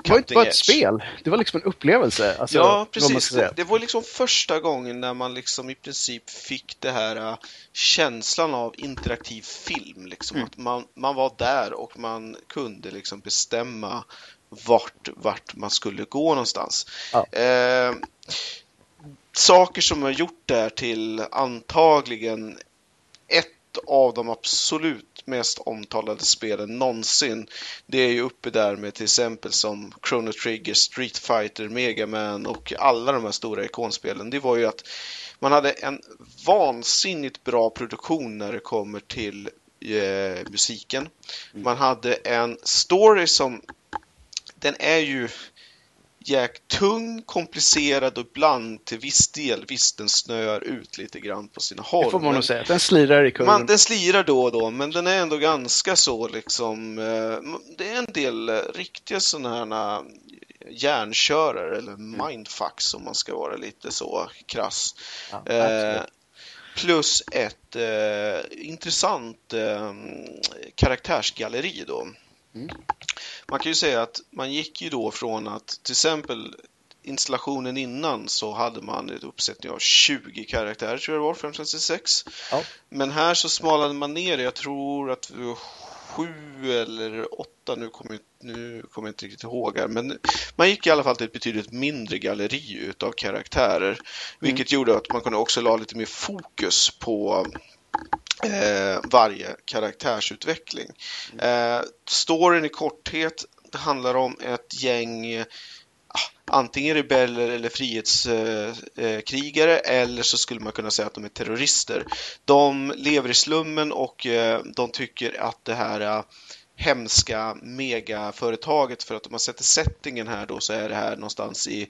Det var inte bara ett spel, det var liksom en upplevelse. Alltså, ja, precis. Det, var liksom första gången när man liksom i princip fick det här uh, känslan av interaktiv film. Liksom. Mm. Att man, man var där och man kunde liksom bestämma vart, vart man skulle gå någonstans. Ja. Eh, saker som har gjort det här till antagligen ett av de absolut mest omtalade spelen någonsin. Det är ju uppe där med till exempel som Chrono Trigger, Street Fighter, Mega Man och alla de här stora ikonspelen. Det var ju att man hade en vansinnigt bra produktion när det kommer till eh, musiken. Man hade en story som den är ju jäk tung, komplicerad och ibland till viss del, visst den snöar ut lite grann på sina håll. Det får man nog säga, den slirar i kurvan. den slirar då och då, men den är ändå ganska så liksom, eh, det är en del eh, riktiga sådana här hjärnkörare eller mindfucks om man ska vara lite så krass. Ja, eh, plus ett eh, intressant eh, karaktärsgalleri då. Mm. Man kan ju säga att man gick ju då från att till exempel installationen innan så hade man ett uppsättning av 20 karaktärer tror jag det var, 566. Ja. Men här så smalade man ner jag tror att det var sju eller åtta, nu kommer jag, nu kommer jag inte riktigt ihåg här, men man gick i alla fall till ett betydligt mindre galleri utav karaktärer, mm. vilket gjorde att man kunde också la lite mer fokus på eh, varje karaktärsutveckling. Eh, storyn i korthet det handlar om ett gäng ah, antingen rebeller eller frihetskrigare eh, eh eller så skulle man kunna säga att de är terrorister. De lever i slummen och eh, de tycker att det här eh, hemska megaföretaget för att om man sätter settingen här då så är det här någonstans i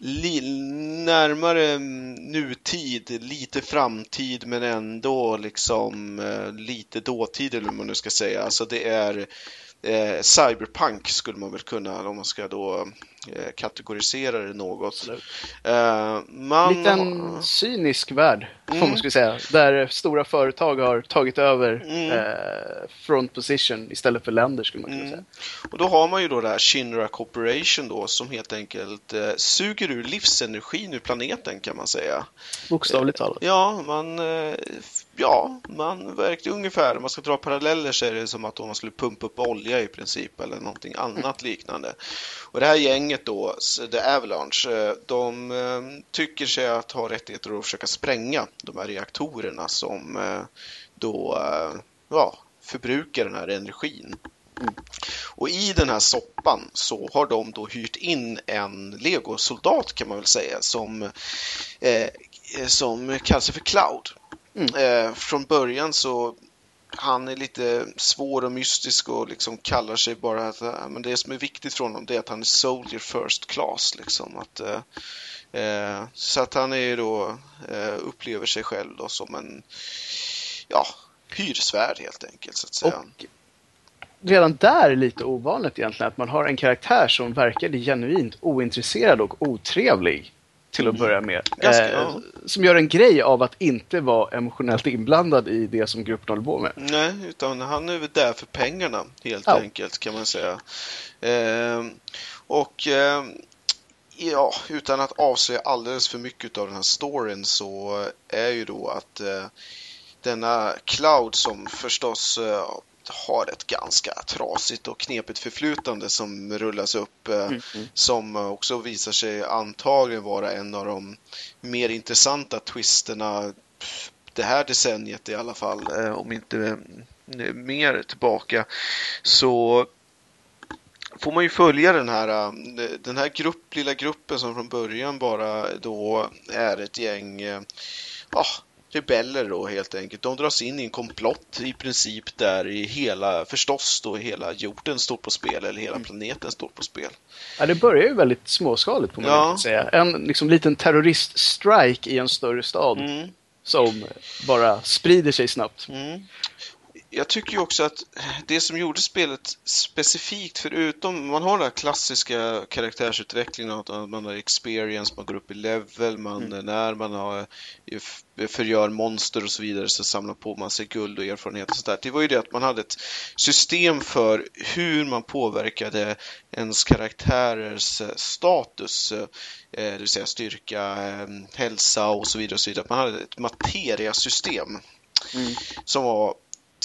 närmare mm, nutid, lite framtid men ändå liksom eh, lite dåtid eller vad man nu ska säga. Alltså det är eh, cyberpunk skulle man väl kunna, om man ska då eh, kategorisera det något. Eh, man... Liten cynisk värld, mm. får man skulle säga. Där stora företag har tagit över mm. eh, front position istället för länder skulle man kunna mm. säga. Och då har man ju då det här Shinra Corporation då som helt enkelt eh, suger ur livsenergin ur planeten kan man säga. Bokstavligt talat. ja, man eh, ja, man verkar ungefär, om man ska dra paralleller så är det som att om man skulle pumpa upp olja i princip eller någonting annat liknande. Och det här gänget då, The Avalanche, eh, de eh, tycker sig att ha rättigheter att försöka spränga de här reaktorerna som eh, då ja, förbrukar den här energin. Och i den här soppan så har de då hyrt in en legosoldat kan man väl säga som, eh, som kallas för Cloud. Mm. Eh, från början så han är lite svår och mystisk och liksom kallar sig bara att men det som är viktigt för honom det är att han är soldier first class. Liksom. Att, eh, Eh, så att han är då, eh, upplever sig själv då som en, ja, hyresvärd helt enkelt så att säga. Och redan där är lite ovanligt egentligen att man har en karaktär som verkar genuint ointresserad och otrevlig till att börja med. Ganska, eh, ja. Som gör en grej av att inte vara emotionellt inblandad i det som gruppen håller på med. Nej, utan han är väl där för pengarna helt Ja. enkelt kan man säga. Ehm, och ehm, ja, utan att avslöja alldeles för mycket av den här storyn så är ju då att eh, denna Cloud som förstås eh, har ett ganska trasigt och knepigt förflutande som rullas upp eh, som också visar sig antagligen vara en av de mer intressanta twisterna det här decenniet i alla fall, eh, om inte eh, mer tillbaka, så får man ju följa den här, den här grupp, lilla gruppen som från början bara då är ett gäng ja, rebeller då helt enkelt. De dras in i en komplott i princip där i hela, förstås då hela jorden står på spel eller hela planeten står på spel. Ja, det börjar ju väldigt småskaligt får man ja. säga. En liksom, liten terroriststrike i en större stad Mm. som bara sprider sig snabbt. Mm. Jag tycker ju också att det som gjorde spelet specifikt, förutom man har den här klassiska karaktärsutvecklingen, att man har experience, man går upp i level, man, när man har, förgör monster och så vidare så samlar på man sig guld och erfarenhet och sådär. Det var ju det att man hade ett system för hur man påverkade ens karaktärers eh, status, eh, det vill säga styrka, eh, hälsa och så vidare. Och så vidare. Man hade ett materiasystem som var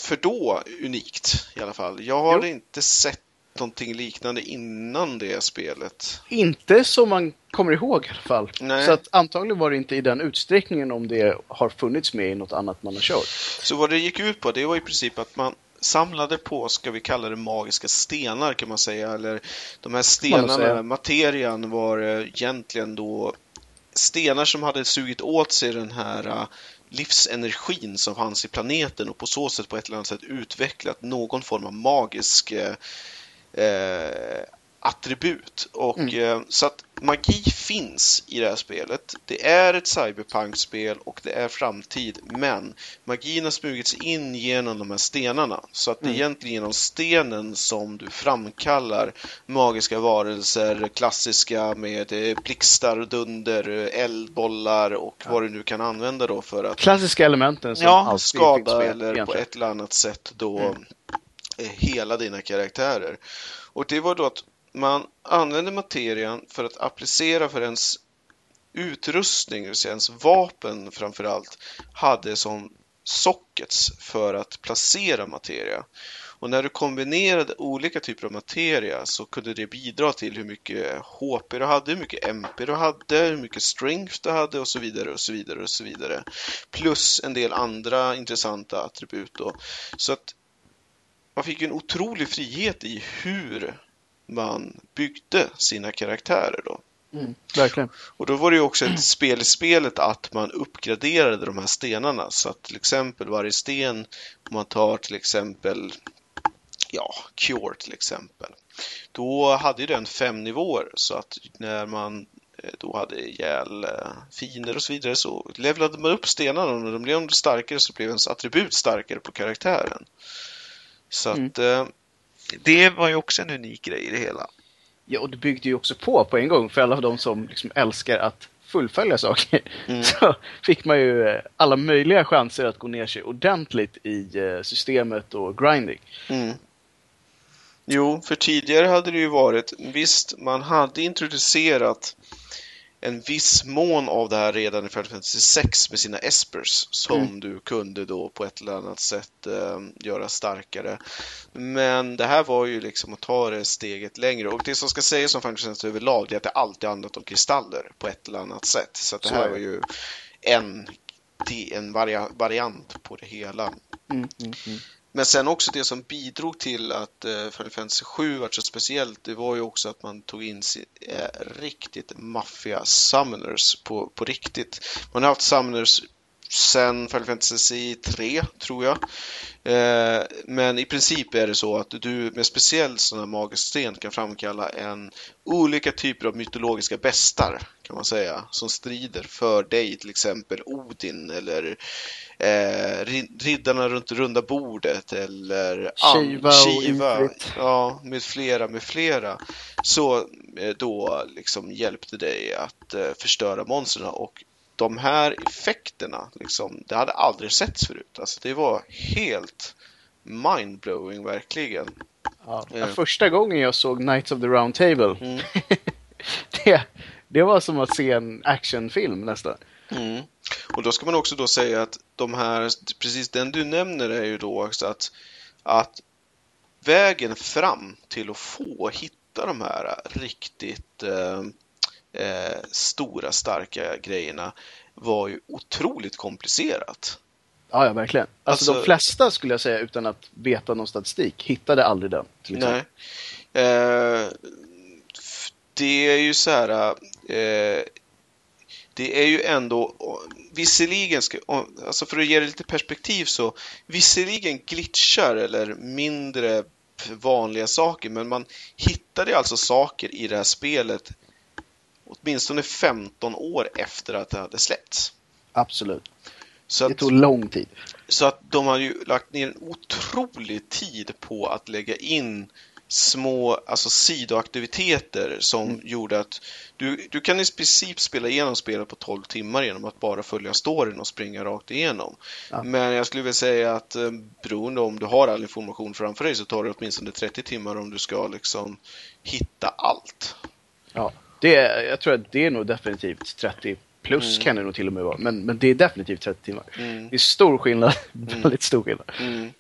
för då unikt i alla fall. Jag har Jo. inte sett någonting liknande innan det spelet. Inte som man kommer ihåg i alla fall. Nej. Så att antagligen var det inte i den utsträckningen om det har funnits med i något annat man har kört. Så vad det gick ut på, det var i princip att man samlade på, ska vi kalla det magiska stenar kan man säga, eller de här stenarna, materian var eh, egentligen då stenar som hade sugit åt sig den här eh, livsenergin som fanns i planeten och på så sätt på ett eller annat sätt utvecklat någon form av magisk eh, eh attribut. Och, eh, så att magi finns i det här spelet. Det är ett cyberpunk-spel och det är framtid, men magin har smugits in genom de här stenarna. Så att det är egentligen genom stenen som du framkallar magiska varelser, klassiska med eh, blixtar, dunder, eh, eldbollar och vad du nu kan använda då för att Klassiska elementen som ja, skada med eller på egentligen. ett eller annat sätt då eh, hela dina karaktärer. Och det var då att man använder materian för att applicera för ens utrustning, det vill säga ens vapen framför allt, hade som sockets för att placera materia. Och när du kombinerade olika typer av materia så kunde det bidra till hur mycket HP du hade, hur mycket MP du hade, hur mycket strength du hade och så vidare och så vidare och så vidare. Plus en del andra intressanta attribut då. Så att man fick ju en otrolig frihet i hur man byggde sina karaktärer då. Mm, verkligen. Och då var det ju också ett spel i spelet att man uppgraderade de här stenarna. Så att till exempel varje sten, om man tar till exempel, ja, Cure till exempel. Då hade ju den fem nivåer så att när man eh, då hade ihjäl eh, fiender och så vidare så levlade man upp stenarna och när de blev starkare så blev ens attribut starkare på karaktären. Så Mm. att eh, det var ju också en unik grej i det hela. Ja, och det byggde ju också på på en gång för alla de som liksom älskar att fullfölja saker. Mm. Så fick man ju eh, alla möjliga chanser att gå ner sig ordentligt i eh, systemet och grinding. Mm. Jo, för tidigare hade det ju varit, visst, man hade introducerat en viss mån av det här redan i Final Fantasy 6 med sina espers som Mm. du kunde då på ett eller annat sätt eh, göra starkare. Men det här var ju liksom att ta det steget längre och det som ska sägas om Final Fantasy överlag är att det alltid handlat om kristaller på ett eller annat sätt. Så det här är var ju en, en varia- variant på det hela. Mm, mm, mm. Men sen också det som bidrog till att eh, Final Fantasy 7 var så speciellt, det var ju också att man tog in eh, riktigt maffiga summoners på, på riktigt. Man har haft summoners sen Final Fantasy 3, tror jag. Eh, men i princip är det så att du med speciell sån här magisk sten kan framkalla en olika typer av mytologiska bestar, kan man säga, som strider för dig, till exempel Odin eller eh, riddarna runt runda bordet eller Shiva, Shiva ja, med flera, med flera. Så eh, då liksom hjälpte dig att eh, förstöra monstren och de här effekterna, liksom, det hade aldrig setts förut. Alltså, det var helt mindblowing verkligen. Ja, ja. Första gången jag såg Knights of the Round Table, mm. det, det var som att se en actionfilm nästan. Mm. Och då ska man också då säga att de här, precis den du nämner är ju då också att, att vägen fram till att få hitta de här riktigt eh, eh, stora starka grejerna var ju otroligt komplicerat. Ja, ja verkligen. Alltså, alltså, de flesta skulle jag säga utan att veta någon statistik hittade aldrig den. nej. Eh, det är ju så här. Eh, det är ju ändå, visserligen, ska, alltså för att ge det lite perspektiv så, visserligen glitchar eller mindre vanliga saker, men man hittade alltså saker i det här spelet åtminstone 15 år efter att det hade släppts. Absolut. Så det tog lång tid. Så att de har ju lagt ner en otrolig tid på att lägga in små alltså sidoaktiviteter som mm. gjorde att du, du kan i princip spela igenom spelet på 12 timmar genom att bara följa storyn och springa rakt igenom. Ja. Men jag skulle vilja säga att eh, beroende om du har all information framför dig så tar det åtminstone 30 timmar om du ska liksom hitta allt. Ja, det, jag tror att det är nog definitivt 30 plus mm. kan det nog till och med vara. Men, men det är definitivt 30 timmar. Mm. Det är stor skillnad, mm. väldigt stor skillnad. Mm.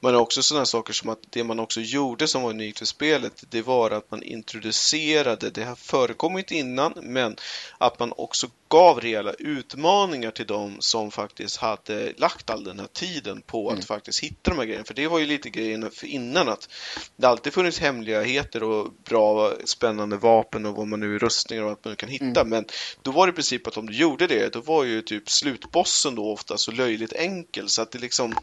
Men också sådana saker som att det man också gjorde som var unikt för spelet, det var att man introducerade, det har förekommit innan, men att man också gav rejäla utmaningar till dem som faktiskt hade lagt all den här tiden på att mm. faktiskt hitta de här grejerna. För det var ju lite grejen för innan att det alltid funnits hemligheter och bra spännande vapen och vad man nu rustningar och allt man kan hitta. Mm. Men då var det i princip att om du gjorde det, då var ju typ slutbossen då ofta så löjligt enkel så att det liksom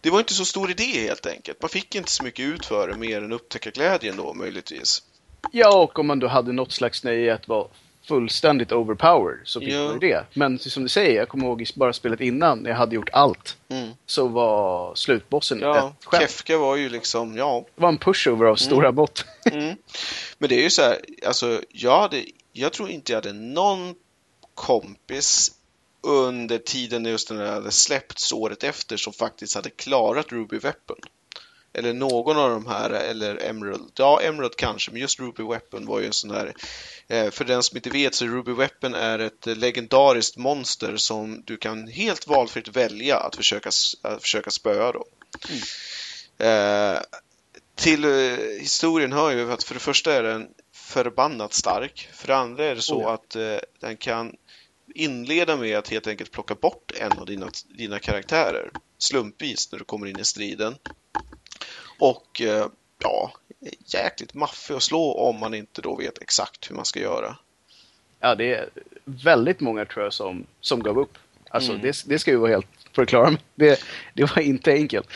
det var inte så stor idé helt enkelt. Man fick inte så mycket ut för det mer än upptäckarglädjen då möjligtvis. Ja, och om man då hade något slags nöje att vara fullständigt overpowered så fick man ju det. Men som du säger, jag kommer ihåg bara spelet innan, när jag hade gjort allt, mm. så var slutbossen ja, ett skämt. Kefka var ju liksom, ja. Det var en pushover av stora mm. bott. mm. Men det är ju så här, alltså jag hade, jag tror inte jag hade någon kompis under tiden just när det hade släppts året efter som faktiskt hade klarat Ruby Weapon. Eller någon av de här, eller Emerald. Ja, Emerald kanske, men just Ruby Weapon var ju en sån här... Eh, för den som inte vet så Ruby Weapon är ett legendariskt monster som du kan helt valfritt välja att försöka, att försöka spöa då. Mm. Eh, till eh, historien hör ju att för det första är den förbannat stark. För det andra är det så oh att eh, den kan inleda med att helt enkelt plocka bort en av dina, dina karaktärer slumpvis när du kommer in i striden. Och eh, ja, jäkligt maffig att slå om man inte då vet exakt hur man ska göra. Ja, det är väldigt många tror jag som, som gav upp. Alltså mm. det, det ska ju vara helt förklara mig. Det, det var inte enkelt.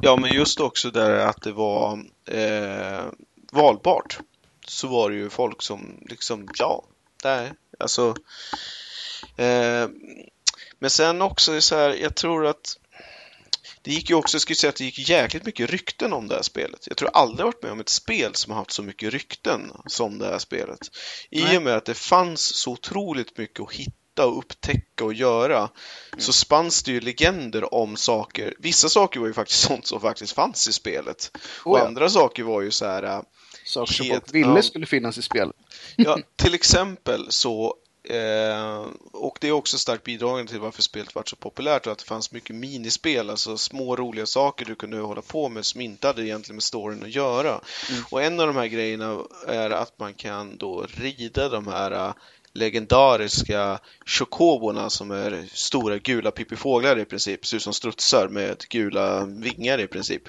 Ja, men just också där att det var eh, valbart. Så var det ju folk som liksom, ja, där, alltså Eh, men sen också så här, jag tror att det gick ju också, jag skulle säga att det gick jäkligt mycket rykten om det här spelet. Jag tror aldrig varit med om ett spel som har haft så mycket rykten som det här spelet. I och med att det fanns så otroligt mycket att hitta och upptäcka och göra mm. så spanns det ju legender om saker. Vissa saker var ju faktiskt sånt som faktiskt fanns i spelet. Och oh. andra saker var ju så här... Äh, saker som folk ville ja, skulle finnas i spelet. ja, till exempel så Eh, och det är också starkt bidragande till varför spelet var så populärt och att det fanns mycket minispel, alltså små roliga saker du kunde hålla på med som inte hade egentligen med storyn att göra. Mm. Och en av de här grejerna är att man kan då rida de här äh, legendariska chokoborna som är stora gula pippifåglar i princip, ser ut som strutsar med gula vingar i princip.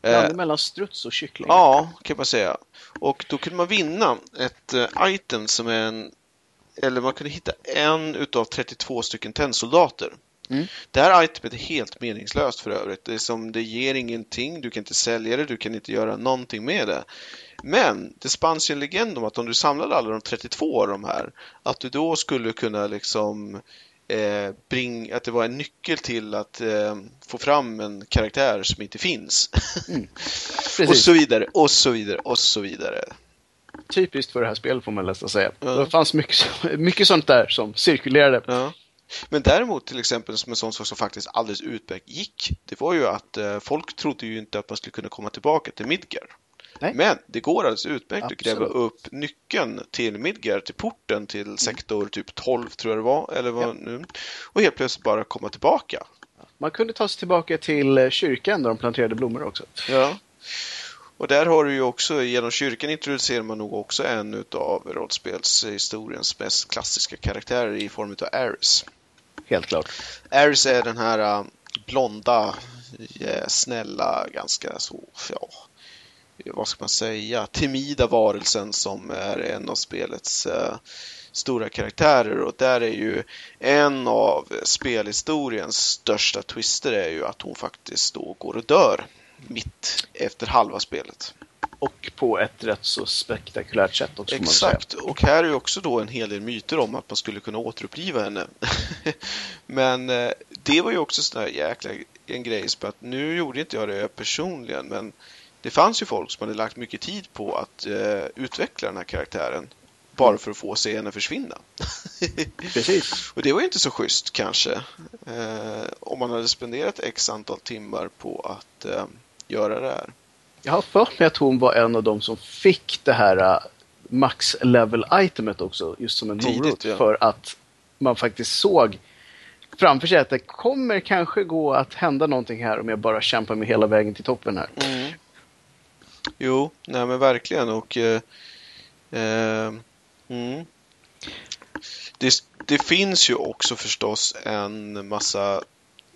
Blandning eh, mellan struts och kyckling. Ja, kan man säga. Och då kunde man vinna ett äh, item som är en eller man kunde hitta en utav 32 stycken tennsoldater. Mm. Det här itemet är helt meningslöst för övrigt. Det, är som, det ger ingenting, du kan inte sälja det, du kan inte göra någonting med det. Men det spanns ju en legend om att om du samlade alla de 32 av de här, att du då skulle kunna liksom eh, bring, att det var en nyckel till att eh, få fram en karaktär som inte finns. och Precis. så vidare, och så vidare, och så vidare. Typiskt för det här spelet får man nästan säga. Ja. Det fanns mycket, mycket sånt där som cirkulerade. Ja. Men däremot till exempel som en sån sak som faktiskt alldeles utmärkt gick, det var ju att eh, folk trodde ju inte att man skulle kunna komma tillbaka till Midgar. Nej. Men det går alldeles utmärkt att gräva Absolut. upp nyckeln till Midgar, till porten till sektor typ 12 tror jag det var, eller vad Ja. nu. Och helt plötsligt bara komma tillbaka. Man kunde ta sig tillbaka till eh, kyrkan där de planterade blommor också. Ja. Och där har du ju också, genom kyrkan introducerar man nog också en utav rollspelshistoriens mest klassiska karaktärer i form utav Ares. Helt klart. Ares är den här äh, blonda, äh, snälla, ganska så, ja, vad ska man säga, timida varelsen som är en av spelets äh, stora karaktärer och där är ju en av spelhistoriens största twister är ju att hon faktiskt då går och dör mitt efter halva spelet. Och på ett rätt så spektakulärt sätt också. Exakt, och här är ju också då en hel del myter om att man skulle kunna återuppliva henne. men eh, det var ju också sån här jäkla en grej så att nu gjorde inte jag det personligen men det fanns ju folk som hade lagt mycket tid på att eh, utveckla den här karaktären bara för att få se henne försvinna. Precis. och det var ju inte så schysst kanske. Eh, om man hade spenderat x antal timmar på att eh, göra det här. Jag har för mig att hon var en av de som fick det här uh, max level itemet också, just som en Tidigt, morot. ja. För att man faktiskt såg framför sig att det kommer kanske gå att hända någonting här om jag bara kämpar mig hela vägen till toppen här. Mm. Jo, nej men verkligen och eh, eh, mm. det, det finns ju också förstås en massa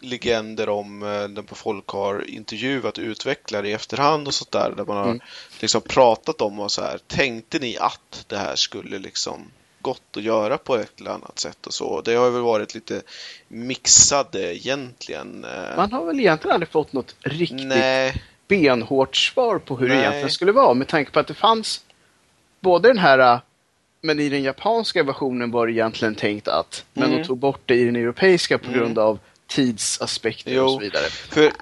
legender om eh, när folk har intervjuat utvecklare i efterhand och sånt där, där man har Mm. liksom pratat om och så här, tänkte ni att det här skulle liksom gått att göra på ett eller annat sätt och så. Det har väl varit lite mixade egentligen. eh, Man har väl egentligen aldrig fått något riktigt Nej, benhårt svar på hur det Nej. egentligen skulle vara med tanke på att det fanns både den här äh, men i den japanska versionen var det egentligen tänkt att men Mm. de tog bort det i den europeiska på Mm. grund av tidsaspekter Jo. och så vidare. För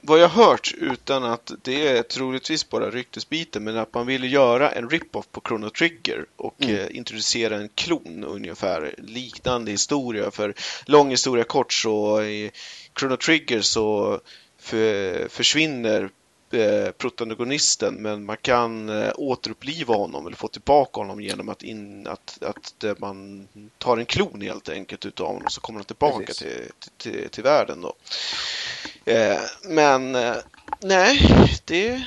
vad jag hört, utan att det är troligtvis bara ryktesbiten, men att man ville göra en rip-off på Chrono Trigger och Mm. eh, introducera en klon ungefär, liknande historia. För lång historia kort så i Chrono Trigger så för, försvinner protagonisten men man kan eh, återuppliva honom eller få tillbaka honom genom att, in, att, att eh, man tar en klon helt enkelt utav honom så kommer han tillbaka till, till, till världen då. Eh, men eh, nej, det,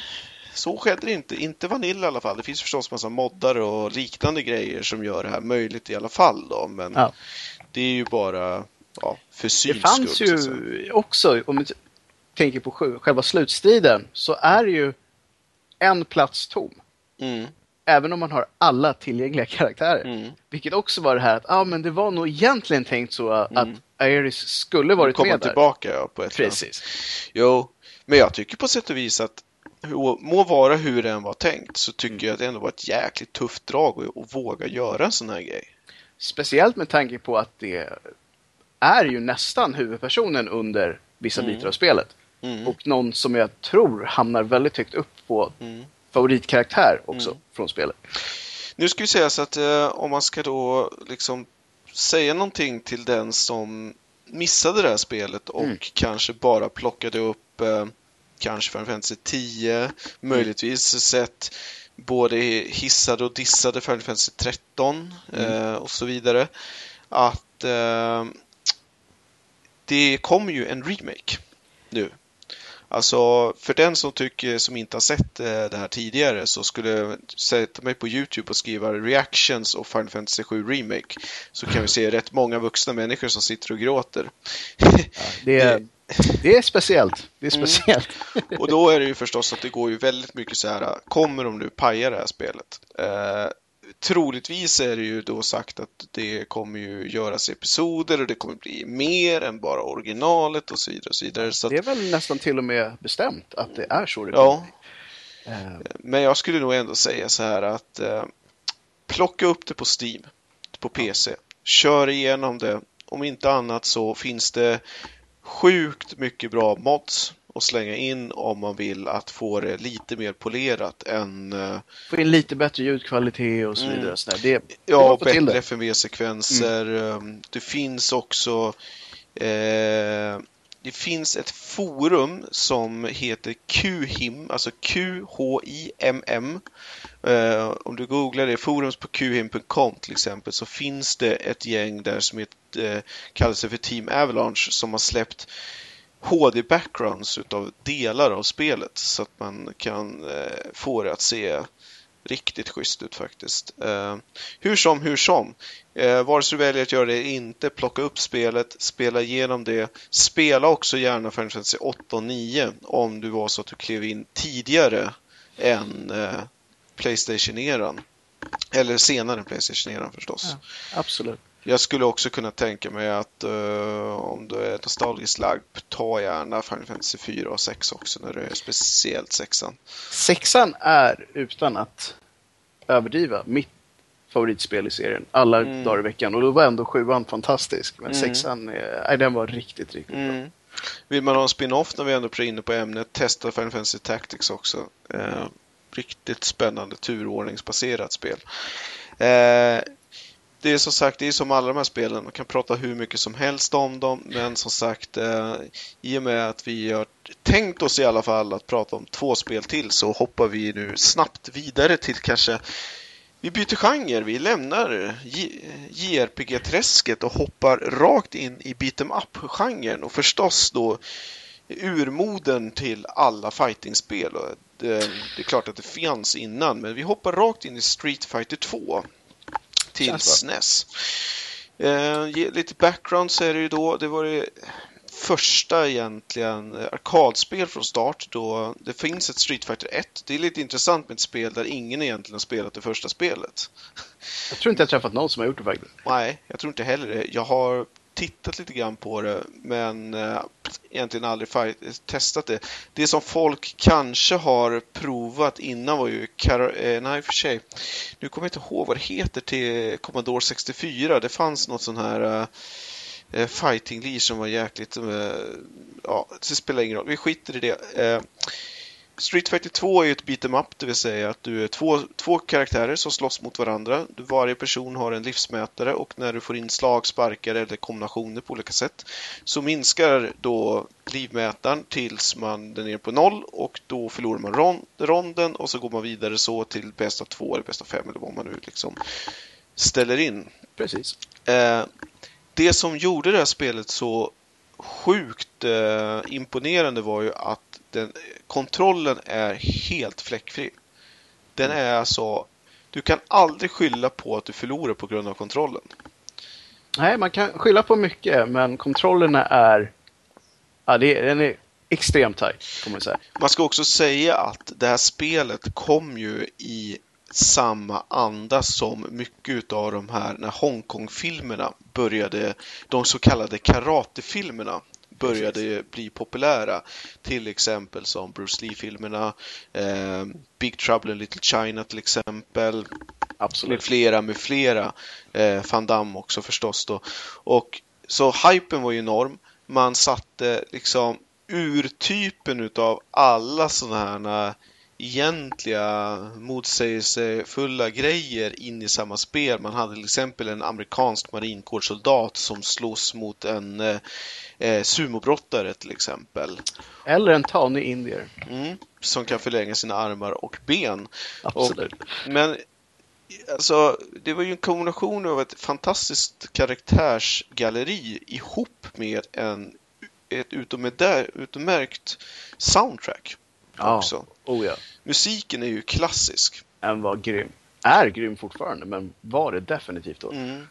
så skedde det inte. Inte Vanilla i alla fall. Det finns förstås massa moddar och liknande grejer som gör det här möjligt i alla fall då. Men Ja. det är ju bara ja, för Det syns fanns skull, ju också, om tänker på sj- själva slutstriden, så är det ju en plats tom. Mm, Även om man har alla tillgängliga karaktärer. mm. Vilket också var det här att ah, men det var nog egentligen tänkt så att Mm. Aeris skulle varit Komma med där. tillbaka ja, på ett Precis. Jo, men jag tycker på sätt och vis att må vara hur det än var tänkt så tycker jag att det ändå var ett jäkligt tufft drag att, att våga göra en sån här grej. Speciellt med tanke på att det är ju nästan huvudpersonen under vissa Mm. bitar av spelet. Mm. Och någon som jag tror hamnar väldigt högt upp på Mm. favoritkaraktär också Mm. från spelet. Nu ska vi säga så att eh, om man ska då liksom säga någonting till den som missade det här spelet och Mm. kanske bara plockade upp eh, kanske Final Fantasy 10, möjligtvis sett både hissade och dissade Final Fantasy 13 eh, och så vidare. Att eh, det kommer ju en remake nu. Alltså, för den som tycker, som inte har sett eh, det här tidigare så skulle jag sätta mig på Youtube och skriva reactions och Final Fantasy 7 Remake. Så kan vi se rätt många vuxna människor som sitter och gråter. Det är, det är speciellt. Det är Mm. speciellt. Och då är det ju förstås att det går ju väldigt mycket så här, kommer de nu paja det här spelet? Eh, troligtvis är det ju då sagt att det kommer ju göras episoder och det kommer bli mer än bara originalet och så vidare. Och så vidare. Så det är väl nästan till och med bestämt att det är så det Ja. Uh. Men jag skulle nog ändå säga så här att uh, plocka upp det på Steam, på PC. Kör igenom det. Om inte annat så finns det sjukt mycket bra mods att slänga in om man vill att få det lite mer polerat än... Uh, få in lite bättre ljudkvalitet och så mm. vidare. Så det, ja, det bättre FMV-sekvenser. Mm. Um, det finns också eh, det finns ett forum som heter QHIM, alltså Q-H-I-M-M. Uh, om du googlar det, forums på qhim.com till exempel, så finns det ett gäng där som heter, kallar sig för Team Avalanche som har släppt HD-backgrounds utav delar av spelet så att man kan eh, få det att se riktigt schysst ut faktiskt. Eh, hur som, hur som. Eh, vare sig du väljer att göra det eller inte, plocka upp spelet, spela igenom det. Spela också gärna Final Fantasy 8 och 9 om du var så att du klev in tidigare än eh, Playstation-eran. Eller senare än Playstation-eran förstås. Ja, absolut. Jag skulle också kunna tänka mig att uh, om du är nostalgiskt lagd, ta gärna Final Fantasy 4 och 6 också när det är speciellt sexan. Sexan är, utan att överdriva, mitt favoritspel i serien alla mm. dagar i veckan. Och då var ändå sjuan fantastisk. Men mm. sexan, den var riktigt, riktigt mm. bra. Vill man ha en spin-off när vi ändå är inne på ämnet, testa Final Fantasy Tactics också. Eh, riktigt spännande turordningsbaserat spel. Eh, det är som sagt, det är som alla de här spelen, man kan prata hur mycket som helst om dem, men som sagt, eh, i och med att vi har tänkt oss i alla fall att prata om två spel till så hoppar vi nu snabbt vidare till kanske vi byter genre, vi lämnar JRPG-träsket och hoppar rakt in i beat'em up-genren och förstås då urmoden till alla fightingspel. Det, det är klart att det fanns innan, men vi hoppar rakt in i Street Fighter 2 till SNES. Eh, lite background så är det ju då, det var det första egentligen arkadspel från start då det finns ett Street Fighter 1. Det är lite intressant med ett spel där ingen egentligen har spelat det första spelet. Jag tror inte jag träffat någon som har gjort det faktiskt. Nej, jag tror inte heller det. Jag har tittat lite grann på det men eh, egentligen aldrig testat det. Det som folk kanske har provat innan var ju Car eh, nej för sig. Nu kommer jag inte ihåg vad det heter till Commodore 64. Det fanns något sån här eh, Fighting League som var jäkligt, ja, det spelar ingen roll. Vi skiter i det. Street Fighter 2 är ju ett beat'em up, det vill säga att du är två, två karaktärer som slåss mot varandra. Varje person har en livsmätare och när du får in slag, sparkar eller kombinationer på olika sätt så minskar då livmätaren tills man är nere på noll och då förlorar man rond, ronden och så går man vidare så till bästa två eller bästa fem eller vad man nu liksom ställer in. Precis. Eh, det som gjorde det här spelet så sjukt eh, imponerande var ju att den, kontrollen är helt fläckfri. Den är alltså... Du kan aldrig skylla på att du förlorar på grund av kontrollen. Nej, man kan skylla på mycket, men kontrollerna är... Ja, det den är extremt tight, får man säga. Man ska också säga att det här spelet kom ju i samma anda som mycket av de här när Hongkong-filmerna började, de så kallade karatefilmerna började Precis. bli populära. Till exempel som Bruce Lee-filmerna, eh, Big Trouble in Little China till exempel. Absolut. Med flera, med flera. Eh, Van Damme också förstås då. Och så hypen var ju enorm. Man satte liksom urtypen utav alla sådana här egentliga motsägelsefulla grejer in i samma spel. Man hade till exempel en amerikansk marinkårssoldat som slåss mot en eh, eh, sumobrottare till exempel. Eller en tanig indier. Mm, som kan förlänga sina armar och ben. Absolut. Och, men alltså, det var ju en kombination av ett fantastiskt karaktärsgalleri ihop med en, ett utomärkt soundtrack. Ja. Också. Oh ja. Musiken är ju klassisk. Den var grym. Är grym fortfarande, men var det definitivt då. Mm.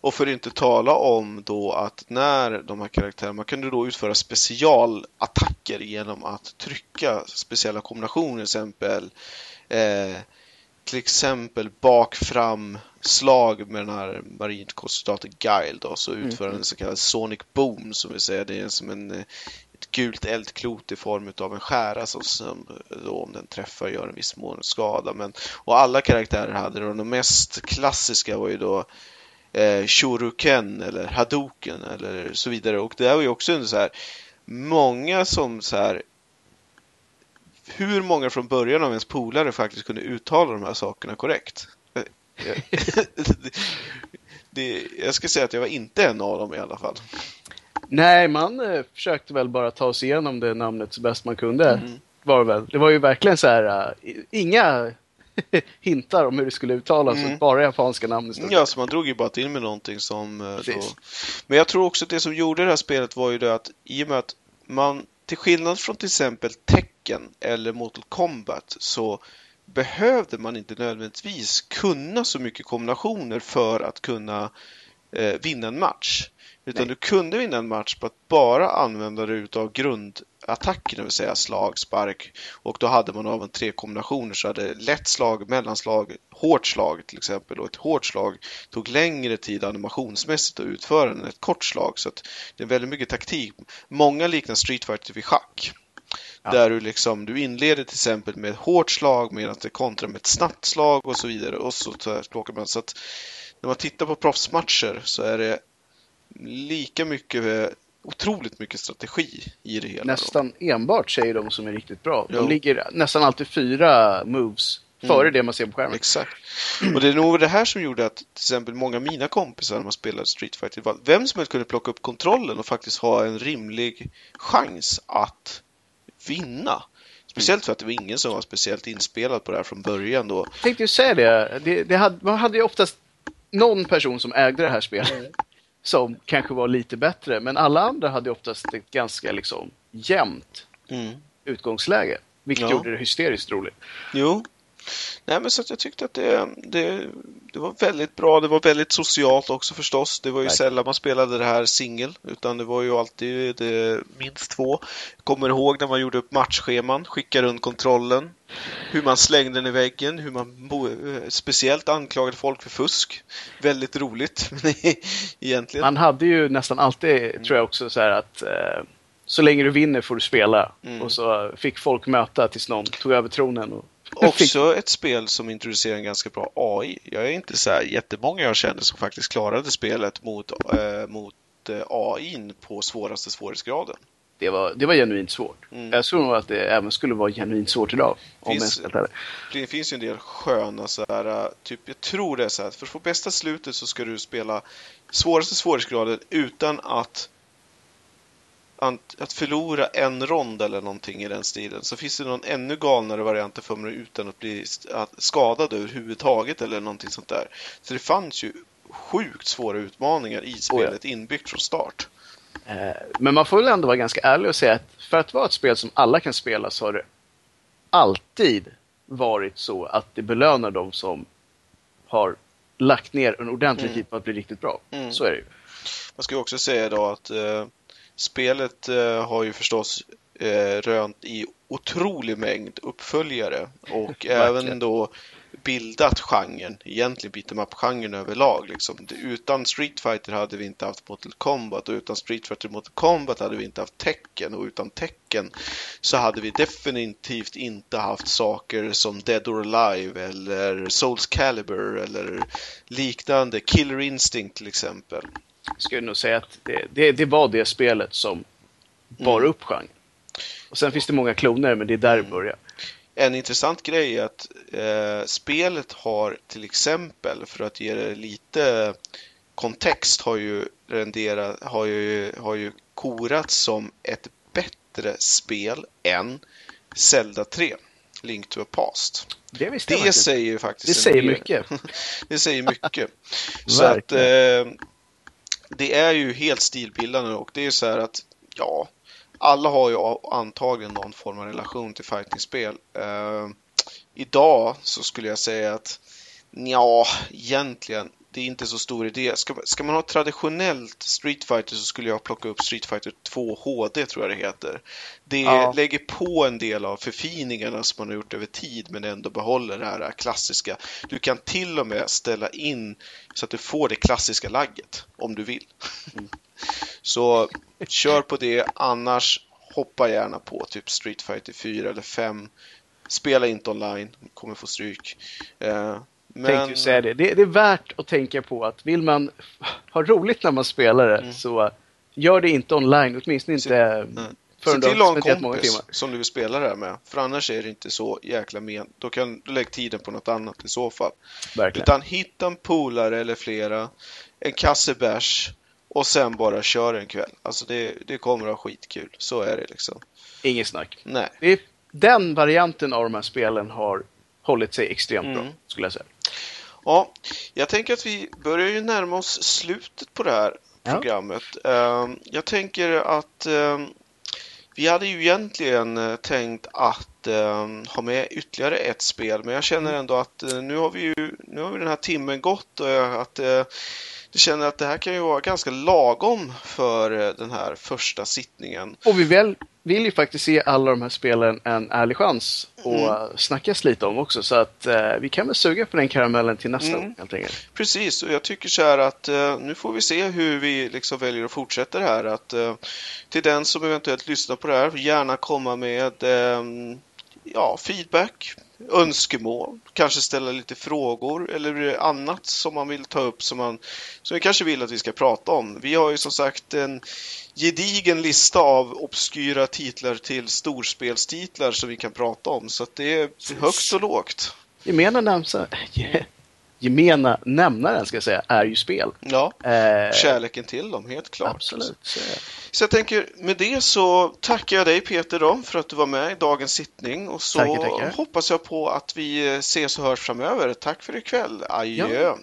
Och för att inte tala om då att när de här karaktärerna, man kunde då utföra specialattacker genom att trycka speciella kombinationer, till exempel eh, till exempel bak fram slag med den här marinkonsultaten Guile då, så utför den en så kallad Sonic Boom som vi säger. Det är som en, ett gult eldklot i form av en skära som, som då, om den träffar gör en viss mån skada. Men, och alla karaktärer hade det och de mest klassiska var ju då eh, Shoryuken eller Hadoken eller så vidare. Och det var ju också en så här många som så här hur många från början av ens polare faktiskt kunde uttala de här sakerna korrekt. det, det, jag ska säga att jag var inte en av dem i alla fall. Nej, man eh, försökte väl bara ta sig igenom det namnet så bäst man kunde. Mm. Var väl. Det var ju verkligen så här, uh, inga hintar om hur det skulle uttalas, mm. bara japanska namn istället. Ja, så man drog ju bara till med någonting som uh, då... Men jag tror också att det som gjorde det här spelet var ju det att i och med att man, till skillnad från till exempel Tekken eller Mortal Kombat, så behövde man inte nödvändigtvis kunna så mycket kombinationer för att kunna eh, vinna en match. Utan Nej. du kunde vinna en match på att bara använda dig utav grundattacken, det vill säga slag, spark. Och då hade man av en tre kombinationer så hade lätt slag, mellanslag, hårt slag till exempel. Och ett hårt slag tog längre tid animationsmässigt att utföra än ett kort slag. Så det är väldigt mycket taktik. Många liknar Street Fighter vid schack. Ja. Där du liksom, du inleder till exempel med ett hårt slag medan det kontrar med ett snabbt slag och så vidare. Och så, man. så att när man tittar på proffsmatcher så är det lika mycket otroligt mycket strategi i det hela. Nästan då. enbart säger de som är riktigt bra. De jo. ligger nästan alltid fyra moves före mm. det man ser på skärmen. Exakt. Och det är nog det här som gjorde att till exempel många av mina kompisar när man spelade Street Fighter, vem som helst kunde plocka upp kontrollen och faktiskt ha en rimlig chans att vinna. Speciellt för att det var ingen som var speciellt inspelad på det här från början då. Jag tänkte ju säga det. det, det hade, man hade ju oftast någon person som ägde det här spelet. Som kanske var lite bättre. Men alla andra hade oftast ett ganska liksom jämnt mm. utgångsläge. Vilket ja. gjorde det hysteriskt roligt. Jo, Nej, men så att jag tyckte att det, det, det var väldigt bra. Det var väldigt socialt också förstås. Det var ju Nej. sällan man spelade det här singel, utan det var ju alltid det, minst två. Jag kommer ihåg när man gjorde upp matchscheman, skickade runt kontrollen, hur man slängde den i väggen, hur man speciellt anklagade folk för fusk. Väldigt roligt, egentligen. Man hade ju nästan alltid, tror jag också, så här att eh, så länge du vinner får du spela. Mm. Och så fick folk möta tills någon tog över tronen. Och Också ett spel som introducerar en ganska bra AI. Jag är inte så här jättemånga jag känner som faktiskt klarade spelet mot, äh, mot äh, eh, AI på svåraste svårighetsgraden. Det var, det var genuint svårt. Mm. Jag tror nog att det även skulle vara genuint svårt idag. Finns, om det finns ju en del sköna så här, eh, typ, jag tror det är så här, för att få bästa slutet så ska du spela svåraste svårighetsgraden utan att att förlora en rond eller någonting i den stilen. Så finns det någon ännu galnare variant för mig utan att bli skadad överhuvudtaget eller någonting sånt där. Så det fanns ju sjukt svåra utmaningar i spelet oh ja. inbyggt från start. Eh, men man får väl ändå vara ganska ärlig och säga att för att vara ett spel som alla kan spela så har det alltid varit så att det belönar de som har lagt ner en ordentlig mm. tid på att bli riktigt bra. Mm. Så är det ju. Man ska ju också säga då att eh, Spelet eh, har ju förstås eh, rönt i otrolig mängd uppföljare och även då bildat genren, egentligen beat'em up-genren överlag. Liksom. Utan Street Fighter hade vi inte haft Mortal Kombat och utan Street Fighter Mortal Kombat hade vi inte haft Tekken och utan Tekken så hade vi definitivt inte haft saker som Dead or Alive eller Souls Calibur eller liknande, Killer Instinct till exempel skulle nog säga att det, det, det var det spelet som bar mm. upp genren. Och sen finns det många kloner, men det är där det mm. börjar. En intressant grej är att eh, spelet har till exempel, för att ge det lite kontext, har ju renderat, har ju, har ju korats som ett bättre spel än Zelda 3. Link to a Past. Det, det säger ju faktiskt Det säger mycket. det säger mycket. så att eh, det är ju helt stilbildande och det är så här att ja, alla har ju antagligen någon form av relation till fightingspel. Uh, idag så skulle jag säga att ja, egentligen det är inte så stor idé. Ska, ska man ha traditionellt Street Fighter så skulle jag plocka upp Street Fighter 2 HD tror jag det heter. Det Ja. lägger på en del av förfiningarna som man har gjort över tid men ändå behåller det här klassiska. Du kan till och med ställa in så att du får det klassiska lagget om du vill. Så kör på det, annars hoppa gärna på typ Street Fighter 4 eller 5. Spela inte online, kommer få stryk. Eh, Tänkte ju säga det. det. Det är värt att tänka på att vill man ha roligt när man spelar det Mm. så gör det inte online, åtminstone inte Nej. förrän du har en spenderat många timmar. som du vill spela det här med. För annars är det inte så jäkla men. Då kan du lägga tiden på något annat i så fall. Verkligen. Utan hitta en polare eller flera, en kasse bärs och sen bara kör en kväll. Alltså det, det kommer att ha skitkul. Så är det liksom. Inget snack. Nej. Är, den varianten av de här spelen har hållit sig extremt bra, Mm. skulle jag säga. Ja, jag tänker att vi börjar ju närma oss slutet på det här Ja. programmet. Ehm, Jag tänker att ehm, vi hade ju egentligen eh, tänkt att ehm, ha med ytterligare ett spel, men jag känner ändå att eh, nu har vi ju nu har vi den här timmen gått och att jag känner att det här kan ju vara ganska lagom för eh, den här första sittningen. Och vi väl, vill ju faktiskt ge alla de här spelen en ärlig chans och Mm. snackas lite om också. Så att eh, vi kan väl suga på den karamellen till nästa Mm. helt enkelt. Precis, och jag tycker så här att eh, nu får vi se hur vi liksom väljer att fortsätta det här. Att, eh, till den som eventuellt lyssnar på det här, gärna komma med eh, ja, feedback, önskemål, kanske ställa lite frågor eller annat som man vill ta upp som man som vi kanske vill att vi ska prata om. Vi har ju som sagt en gedigen lista av obskyra titlar till storspelstitlar som vi kan prata om, så att det är högt och lågt. Gemene nämsa, gemena nämnaren ska jag säga, är ju spel. Ja, Eh, kärleken till dem, helt klart. Absolut. Så, jag tänker, med det så tackar jag dig Peter då för att du var med i dagens sittning och så Tackar, tackar. hoppas jag på att vi ses och hörs framöver. Tack för ikväll. Adjö. Ja.